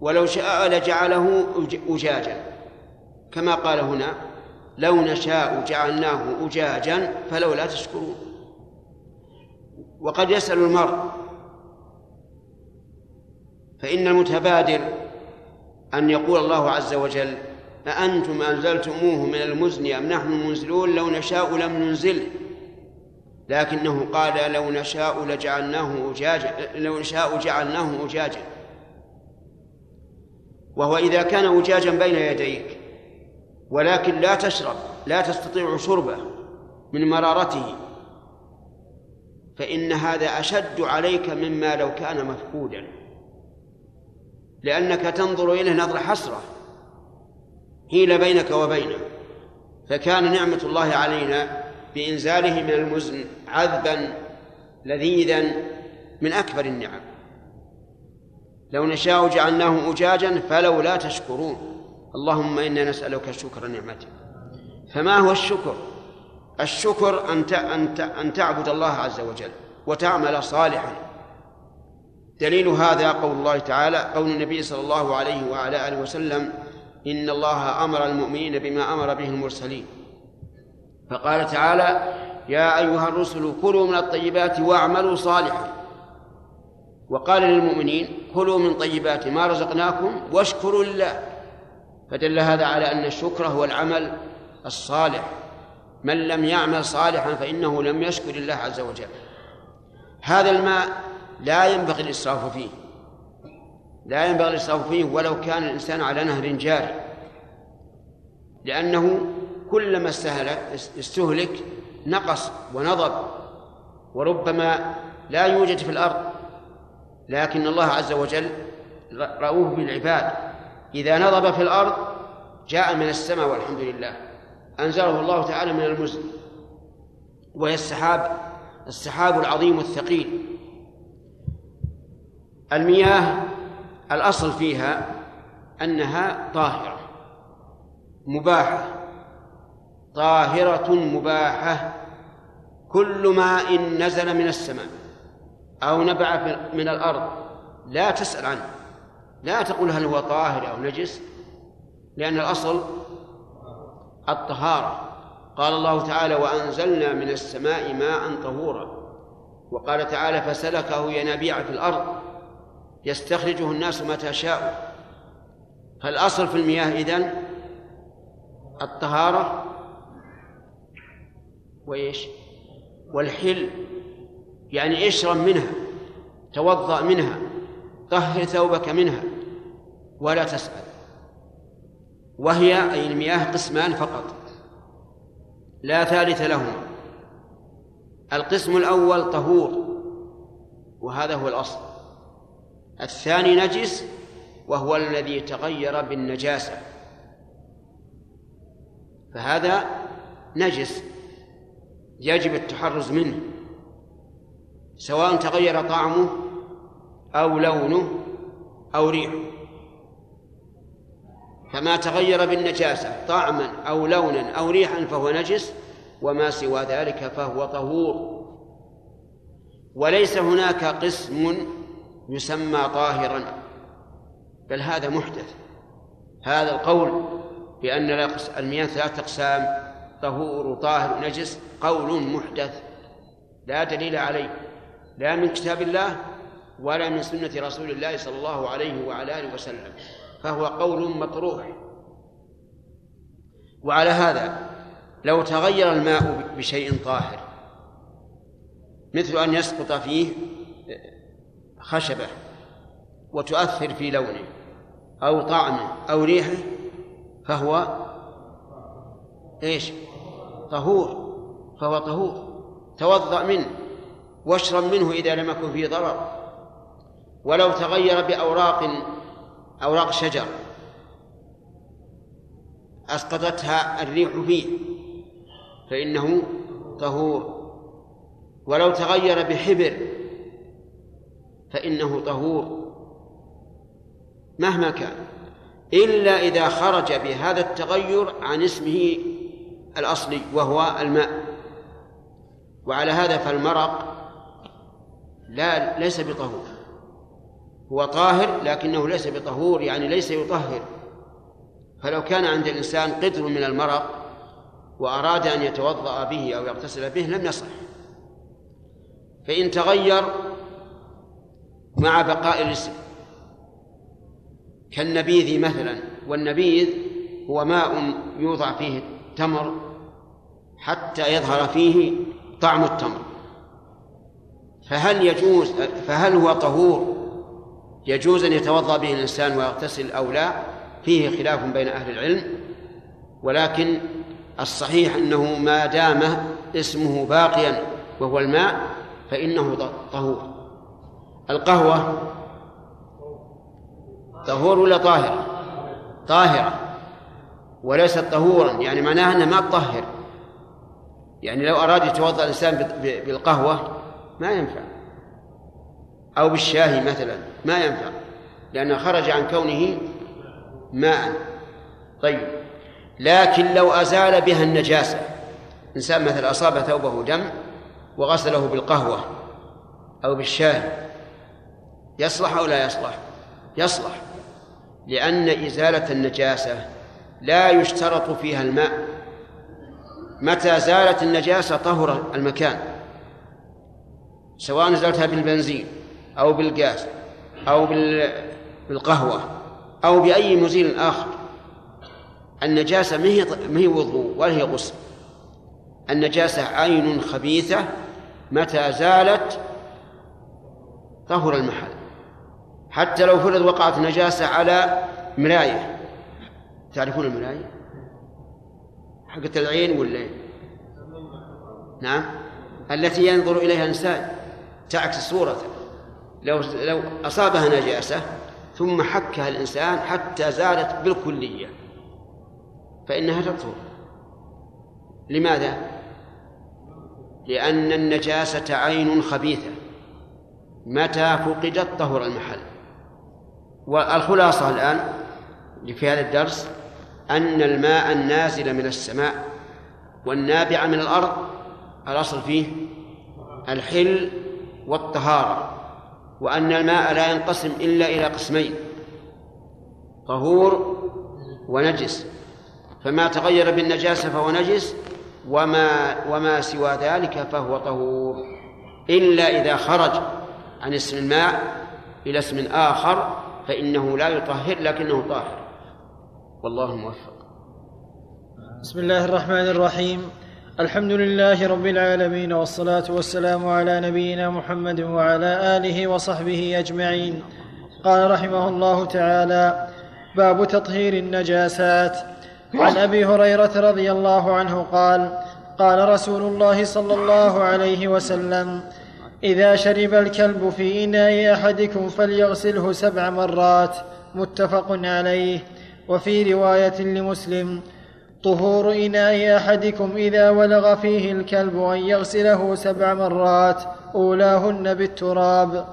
ولو شاء لجعله أجاجا. كما قال هنا لو نشاء جعلناه أجاجا فلولا تشكرون. وقد يسأل المرء فإن المتبادر أن يقول الله عز وجل أأنتم أنزلتموه من المزن أم نحن المنزلون لو نشاء لم ننزل. لكنه قال لو نشاء لجعلناه أجاجا لو نشاء جعلناه أجاجا. وهو إذا كان أجاجا بين يديك ولكن لا تشرب لا تستطيع شربه من مرارته فإن هذا أشد عليك مما لو كان مفقودا. لأنك تنظر إليه نظر حسرة حيل بينك وبينه فكان نعمة الله علينا بإنزاله من المزن عذبا لذيذا من أكبر النعم. لو نشاء جعلناه أجاجا فلولا تشكرون. اللهم إنا نسألك شكر نعمتك. فما هو الشكر؟ الشكر أن أن تعبد الله عز وجل وتعمل صالحا. دليل هذا قول الله تعالى قول النبي صلى الله عليه وعلى آله وسلم إن الله أمر المؤمنين بما أمر به المرسلين. فقال تعالى يا أيها الرسل كلوا من الطيبات واعملوا صالحا. وقال للمؤمنين كلوا من طيبات ما رزقناكم واشكروا لله. فدل هذا على أن الشكر هو العمل الصالح. من لم يعمل صالحا فإنه لم يشكر الله عز وجل. هذا الماء لا ينبغي الإسراف فيه. لا ينبغي الإسراف فيه ولو كان الإنسان على نهر جاري لأنه كلما استهلك نقص ونضب وربما لا يوجد في الأرض لكن الله عز وجل رؤوه بالعباد. إذا نضب في الأرض جاء من السماء والحمد لله. أنزله الله تعالى من المزن. وهي السحاب السحاب العظيم الثقيل. المياه الأصل فيها أنها طاهرة مباحة. طاهرة مباحة كل ماء نزل من السماء أو نبع من الأرض لا تسأل عنه. لا تقول هل هو طاهر أو نجس لأن الأصل الطهارة. قال الله تعالى وأنزلنا من السماء ماء طهورا. وقال تعالى فسلكه ينابيع في الأرض يستخرجه الناس متى شاءوا. فالأصل في المياه إذن الطهارة وإيش؟ والحل. يعني اشرب منها؟ توضأ منها. طهر ثوبك منها. ولا تسأل. وهي أي المياه قسمان فقط. لا ثالث لهما. القسم الأول طهور. وهذا هو الأصل. الثاني نجس وهو الذي تغير بالنجاسة. فهذا نجس. يجب التحرز منه سواء تغير طعمه أو لونه أو ريحه. فما تغير بالنجاسة طعما أو لونا أو ريحا فهو نجس وما سوى ذلك فهو طهور. وليس هناك قسم يسمى طاهرا بل هذا محدث. هذا القول بأن المياه ثلاثة أقسام طهور وطاهر ونجس قول محدث. لا دليل عليه. لا من كتاب الله ولا من سنة رسول الله صلى الله عليه وعلى آله وسلم. فهو قول مطروح وعلى هذا لو تغير الماء بشيء طاهر مثل أن يسقط فيه خشبة وتؤثر في لونه أو طعمه أو ريحه فهو إيش؟ طهور فهو طهور. توضأ منه واشرب منه إذا لم يكن فيه ضرر. ولو تغير بأوراق أوراق شجر. أسقطتها الريح فيه فإنه طهور. ولو تغير بحبر فإنه طهور. مهما كان إلا إذا خرج بهذا التغير عن اسمه الأصلي وهو الماء. وعلى هذا فالمرق لا ليس بطهور. هو طاهر لكنه ليس بطهور يعني ليس يطهر. فلو كان عند الإنسان قدر من المرق وأراد أن يتوضأ به أو يغتسل به لم يصح. فإن تغير مع بقاء الاسم كالنبيذ مثلا. والنبيذ هو ماء يوضع فيه تمر حتى يظهر فيه طعم التمر. فهل يجوز فهل هو طهور؟ يجوز أن يتوضأ به الإنسان ويغتسل أو لا؟ فيه خلاف بين أهل العلم ولكن الصحيح أنه ما دام اسمه باقيا وهو الماء فإنه طهور. القهوة طهور ولا طاهرة؟ طاهرة. وليست طهورا يعني معناها أنها ما تطهر. يعني لو أراد يتوضأ الإنسان بالقهوة ما ينفع. أو بالشاهي مثلا ما ينفع لأنه خرج عن كونه ماء. طيب لكن لو أزال بها النجاسة إنسان مثلا أصاب ثوبه دم وغسله بالقهوة أو بالشاي يصلح أو لا يصلح؟ يصلح لأن إزالة النجاسة لا يشترط فيها الماء. متى زالت النجاسة طهر المكان؟ سواء نزلتها بالبنزين أو بالغاز أو بالقهوة أو بأي مزيل آخر. النجاسة ما هي وضوء ولا هي غسل. النجاسة عين خبيثة متى زالت طهر المحل. حتى لو فرض وقعت نجاسة على مراية. تعرفون المراية؟ حقة العين ولا نعم. التي ينظر إليها الإنسان تعكس صورته. لو لو أصابها نجاسة ثم حكها الإنسان حتى زالت بالكلية فإنها تطهر. لماذا؟ لأن النجاسة عين خبيثة. متى فقدت طهر المحل؟ والخلاصة الآن في هذا الدرس أن الماء النازل من السماء والنابع من الأرض الأصل فيه الحل والطهارة وأن الماء لا ينقسم إلا إلى قسمين طهور ونجس. فما تغير بالنجاسة فهو نجس وما وما سوى ذلك فهو طهور. إلا إذا خرج عن اسم الماء إلى اسم آخر فإنه لا يطهر لكنه طاهر. والله موفق. بسم الله الرحمن الرحيم. الحمد لله رب العالمين والصلاة والسلام على نبينا محمد وعلى آله وصحبه أجمعين. قال رحمه الله تعالى باب تطهير النجاسات. عن أبي هريرة رضي الله عنه قال قال رسول الله صلى الله عليه وسلم إذا شرب الكلب في إناء أحدكم فليغسله سبع مرات. متفق عليه. وفي رواية لمسلم طهور إناء أحدكم إذا ولغ فيه الكلب أن يغسله سبع مرات أولاهن بالتراب.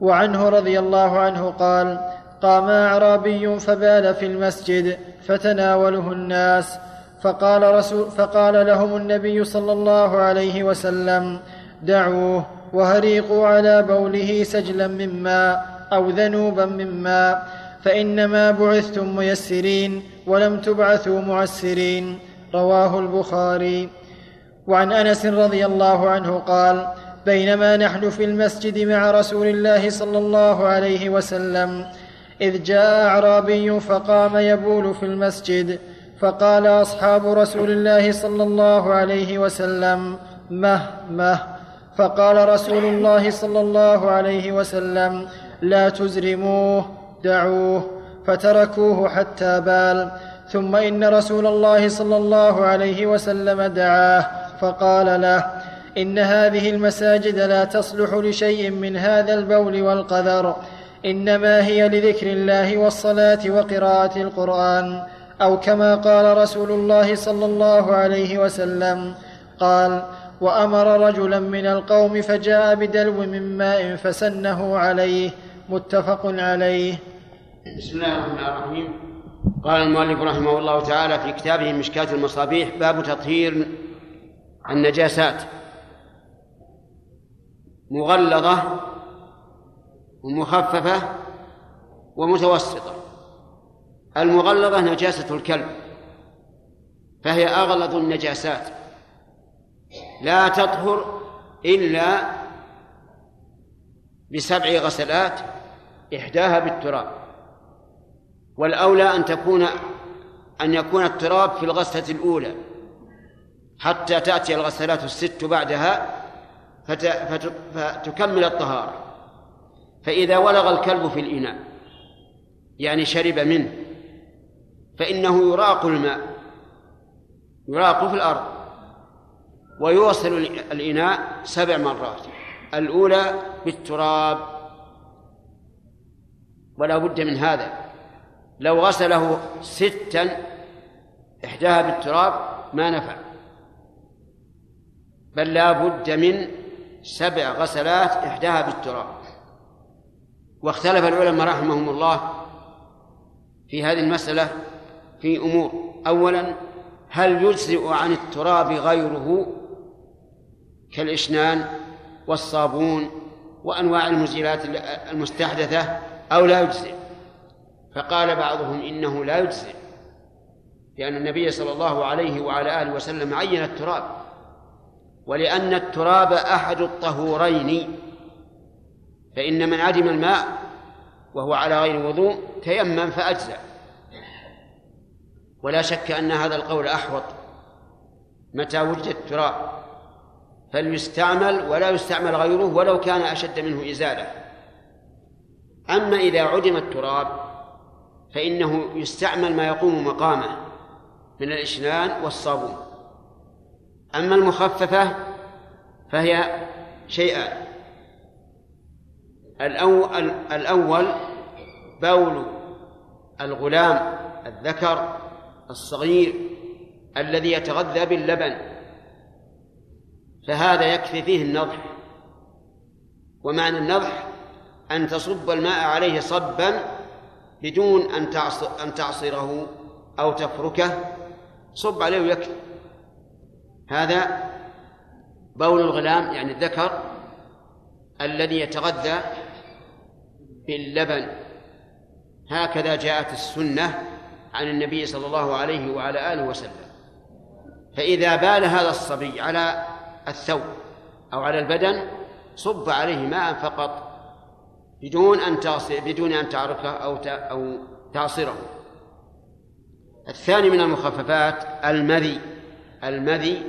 وعنه رضي الله عنه قال قام أعرابي فبال في المسجد فتناوله الناس فقال, رسول فقال لهم النبي صلى الله عليه وسلم دعوه وهريقوا على بوله سجلا من ماء أو ذنوبا من ماء فإنما بعثتم ميسرين ولم تبعثوا معسرين. رواه البخاري. وعن أنس رضي الله عنه قال بينما نحن في المسجد مع رسول الله صلى الله عليه وسلم إذ جاء أعرابي فقام يبول في المسجد فقال أصحاب رسول الله صلى الله عليه وسلم مه مه. فقال رسول الله صلى الله عليه وسلم لا تزرموه. دعوه فتركوه حتى بال. ثم إن رسول الله صلى الله عليه وسلم دعاه فقال له إن هذه المساجد لا تصلح لشيء من هذا البول والقذر إنما هي لذكر الله والصلاة وقراءة القرآن. أو كما قال رسول الله صلى الله عليه وسلم قال وأمر رجلا من القوم فجاء بدلو من ماء فسنه عليه متفق عليه. بسم الله الرحمن الرحيم. قال المؤلف رحمه الله تعالى في كتابه مشكاة المصابيح باب تطهير النجاسات. مغلظة ومخففة ومتوسطة. المغلظة نجاسة الكلب فهي أغلظ النجاسات. لا تطهر إلا بسبع غسلات إحداها بالتراب. والأولى أن تكون أن يكون التراب في الغسلة الأولى. حتى تأتي الغسلات الست بعدها فتكمل الطهارة. فإذا ولغ الكلب في الإناء يعني شرب منه فإنه يراق الماء يراق في الأرض ويوصل الإناء سبع مرات. الأولى بالتراب. ولا بد من هذا. لو غسله ستا إحداها بالتراب ما نفع. بل لا بد من سبع غسلات إحداها بالتراب. واختلف العلماء رحمهم الله في هذه المسألة في أمور. أولا هل يجزئ عن التراب غيره كالإشنان والصابون وأنواع المزيلات المستحدثة أو لا يجزئ؟ فقال بعضهم إنه لا يجزئ لأن النبي صلى الله عليه وعلى آله وسلم عين التراب ولأن التراب أحد الطهورين فإن من عدم الماء وهو على غير وضوء تيمم فأجزأ. ولا شك أن هذا القول أحوط متى وجد التراب. فليستعمل ولا يستعمل غيره ولو كان أشد منه إزالة. أما إذا عدم التراب فإنه يستعمل ما يقوم مقامه من الإشنان والصابون. أما المخففة فهي شيئان الأول, الأول بول الغلام الذكر الصغير الذي يتغذى باللبن فهذا يكفي فيه النضح. ومعنى النضح أن تصب الماء عليه صبا بدون أن تعصر أن تعصره أو تفركه صب عليه ويكفي. هذا بول الغلام يعني الذكر الذي يتغذى باللبن. هكذا جاءت السنة عن النبي صلى الله عليه وعلى آله وسلم. فإذا بال هذا الصبي على الثوب أو على البدن صب عليه ماء فقط. بدون أن تعصر بدون أن تعرفه أو أو تعصره. الثاني من المخففات المذي. المذي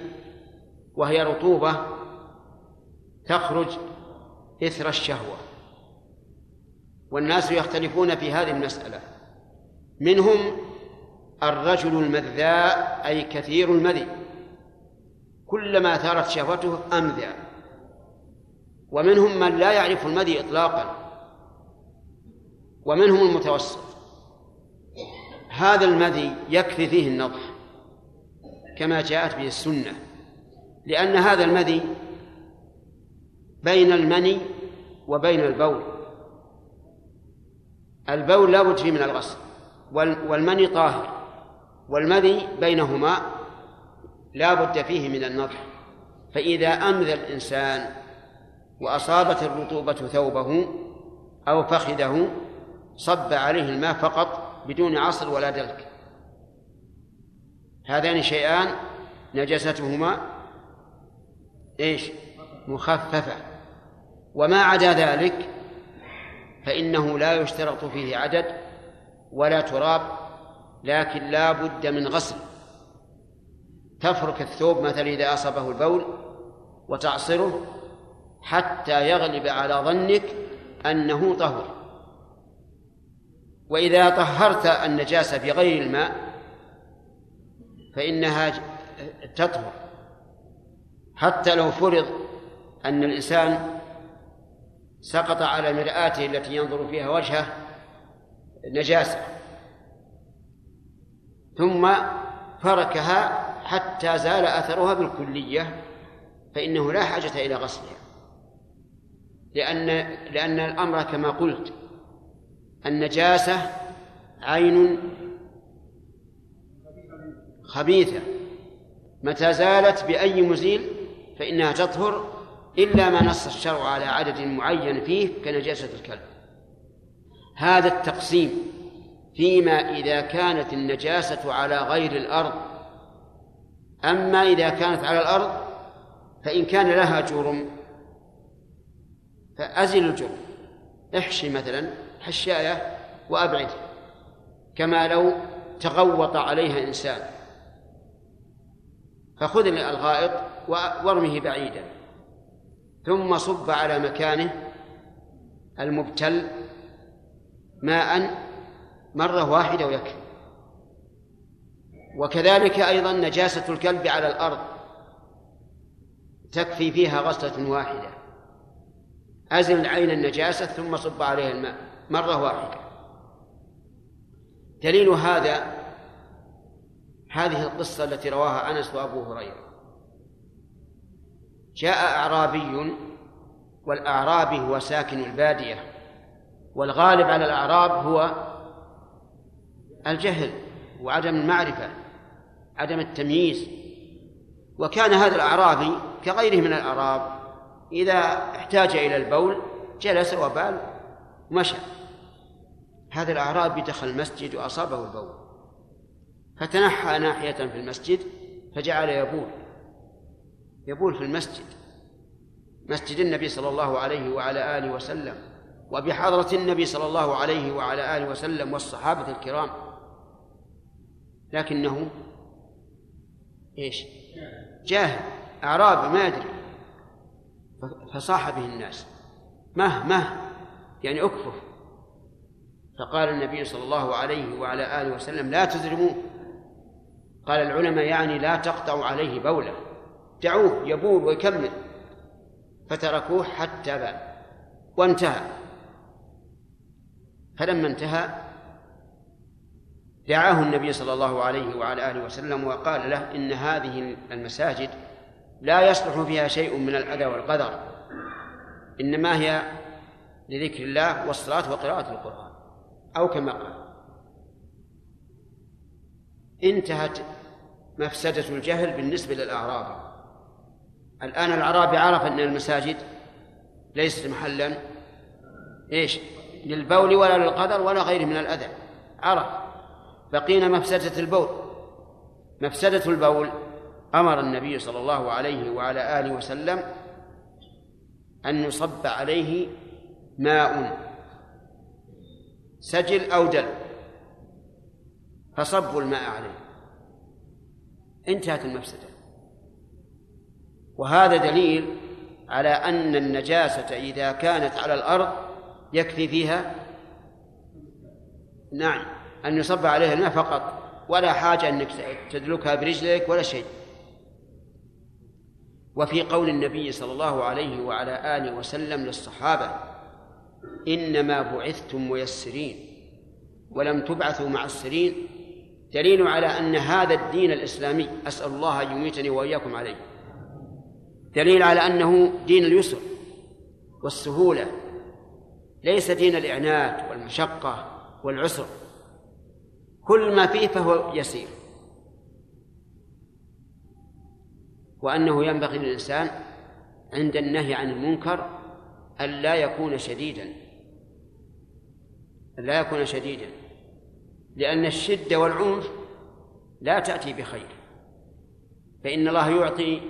وهي رطوبة تخرج إثر الشهوة. والناس يختلفون في هذه المسألة. منهم الرجل المذاء أي كثير المذي. كلما ثارت شهوته أمذى. ومنهم من لا يعرف المذي إطلاقا. ومنهم المتوسط. هذا المذي يكفي فيه النضح كما جاءت به السنة لأن هذا المذي بين المني وبين البول. البول لا بد فيه من الغسل والمني طاهر والمذي بينهما لا بد فيه من النضح فإذا أمذى الإنسان وأصابت الرطوبة ثوبه أو فخذه صب عليه الماء فقط بدون عصر ولا دلك. هذان شيئان نجاستهما إيش؟ مخففة. وما عدا ذلك فإنه لا يشترط فيه عدد ولا تراب لكن لا بد من غسل. تفرك الثوب مثلا إذا أصابه البول وتعصره حتى يغلب على ظنك أنه طهر وإذا طهرت النجاسة بغير الماء فإنها تطهر. حتى لو فرض أن الإنسان سقط على مرآته التي ينظر فيها وجهه نجاسة ثم فركها حتى زال أثرها بالكلية فإنه لا حاجة إلى غسلها. لأن لأن الأمر كما قلت النجاسة عين خبيثة. متى زالت بأي مزيل فإنها تطهر إلا ما نص الشرع على عدد معين فيه كنجاسة الكلب. هذا التقسيم فيما إذا كانت النجاسة على غير الأرض. أما إذا كانت على الأرض فإن كان لها جرم فأزل الجرم. احشي مثلا. حشاية وأبعده كما لو تغوط عليها إنسان. فخذ الغائط وارمه بعيدا. ثم صب على مكانه المبتل ماء مرة واحدة ويكفي. وكذلك أيضا نجاسة الكلب على الأرض تكفي فيها غسلة واحدة. أزل عين النجاسة ثم صب عليها الماء. مرة واحدة. دليل هذا هذه القصة التي رواها أنس وأبو هريرة. جاء أعرابي والأعرابي هو ساكن البادية والغالب على الأعراب هو الجهل وعدم المعرفة عدم التمييز. وكان هذا الأعرابي كغيره من الأعراب إذا احتاج إلى البول جلس وبال ومشى. هذا الأعرابي دخل المسجد وأصابه البول. فتنحى ناحية في المسجد فجعل يبول. يبول في المسجد. مسجد النبي صلى الله عليه وعلى آله وسلم. وبحضرة النبي صلى الله عليه وعلى آله وسلم والصحابة الكرام. لكنه إيش؟ جاهل. أعرابي ما يدري. فصاح به الناس. مه مه. يعني اكفف فقال النبي صلى الله عليه وعلى آله وسلم لا تزرموه. قال العلماء يعني لا تقطعوا عليه بوله. دعوه يبول ويكمل. فتركوه حتى بال. وانتهى. فلما انتهى دعاه النبي صلى الله عليه وعلى آله وسلم وقال له إن هذه المساجد لا يصلح فيها شيء من الأذى والقدر. إنما هي لذكر الله والصلاة وقراءة القرآن. أو كما قال. انتهت مفسدة الجهل بالنسبة للأعراب. الآن الأعرابي عرف أن المساجد ليست محلا إيش؟ للبول ولا للقدر ولا غيره من الأذى. عرف. بقينا مفسدة البول. مفسدة البول أمر النبي صلى الله عليه وعلى آله وسلم أن يصب عليه ماء. سجل أو دل. فصبوا الماء عليه. انتهت المفسدة. وهذا دليل على أن النجاسة إذا كانت على الأرض يكفي فيها؟ نعم. أن يصب عليها الماء فقط. ولا حاجة أنك تدلكها برجلك ولا شيء. وفي قول النبي صلى الله عليه وعلى آله وسلم للصحابة إنما بعثتم ميسرين ولم تبعثوا معسرين دليل على أن هذا الدين الإسلامي أسأل الله أن يميتني وإياكم عليه. دليل على أنه دين اليسر والسهولة ليس دين الإعنات والمشقة والعسر. كل ما فيه فهو يسير. وأنه ينبغي للإنسان عند النهي عن المنكر أن لا يكون شديدا. أن لا يكون شديدا لأن الشدة والعنف لا تأتي بخير. فإن الله يعطي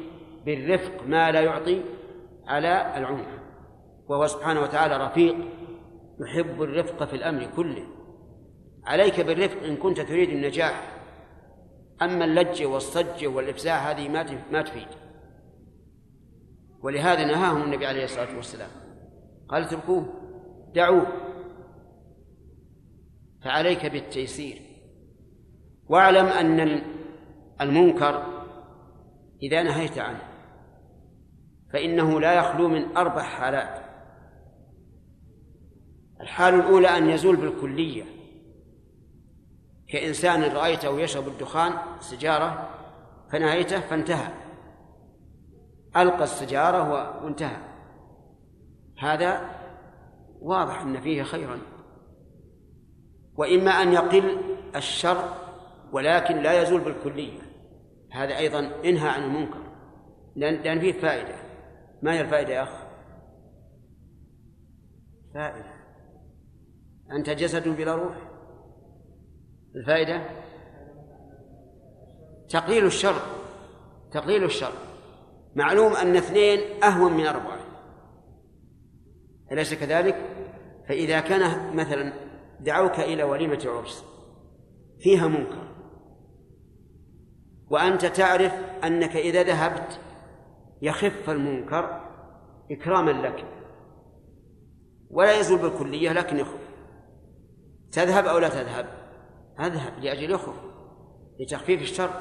بالرفق ما لا يعطي على العنف. وهو سبحانه وتعالى رفيق يحب الرفق في الأمر كله. عليك بالرفق إن كنت تريد النجاح. أما اللجة والصجة والإفزاع هذه ما ما تفيد. ولهذا نهاهم النبي عليه الصلاة والسلام. قال اتركوه دعوه. فعليك بالتيسير. واعلم أن المنكر إذا نهيت عنه فإنه لا يخلو من أربع حالات. الحال الأولى أن يزول بالكلية. كإنسان رأيته يشرب الدخان سجارة فنهيته فانتهى. ألقى السجارة وانتهى. هذا واضح أن فيه خيرا. وإما أن يقل الشر ولكن لا يزول بالكلية. هذا أيضا انهى عن المنكر. لأن فيه فائدة. ما هي الفائدة يا أخ؟ فائدة. أنت جسد بلا روح. الفائدة؟ تقليل الشر. تقليل الشر. معلوم أن اثنين أهون من أربعة أليس كذلك؟ فإذا كان مثلا دعوك إلى وليمة عرس فيها منكر. وأنت تعرف أنك إذا ذهبت يخف المنكر إكراما لك. ولا يزول بالكلية لكن يخف. تذهب أو لا تذهب؟ أذهب لأجل يخف لتخفيف الشر.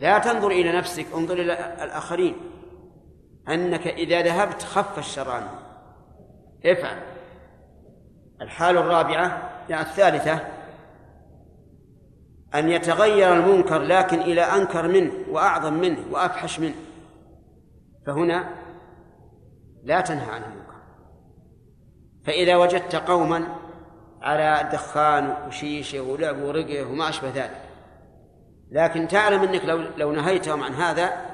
لا تنظر إلى نفسك انظر إلى الآخرين. أنك إذا ذهبت خف الشر عنه افعل. الحال الرابعة يعني الثالثة أن يتغير المنكر لكن إلى أنكر منه وأعظم منه وأفحش منه. فهنا لا تنهى عن المنكر. فإذا وجدت قوما على دخان وشيشة ولعب ورقة وما أشبه ذلك. لكن تعلم أنك لو لو نهيتهم عن هذا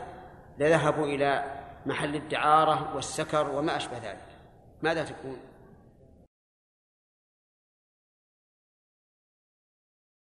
لذهبوا إلى محل الدعارة والسكر وما أشبه ذلك. ماذا تكون؟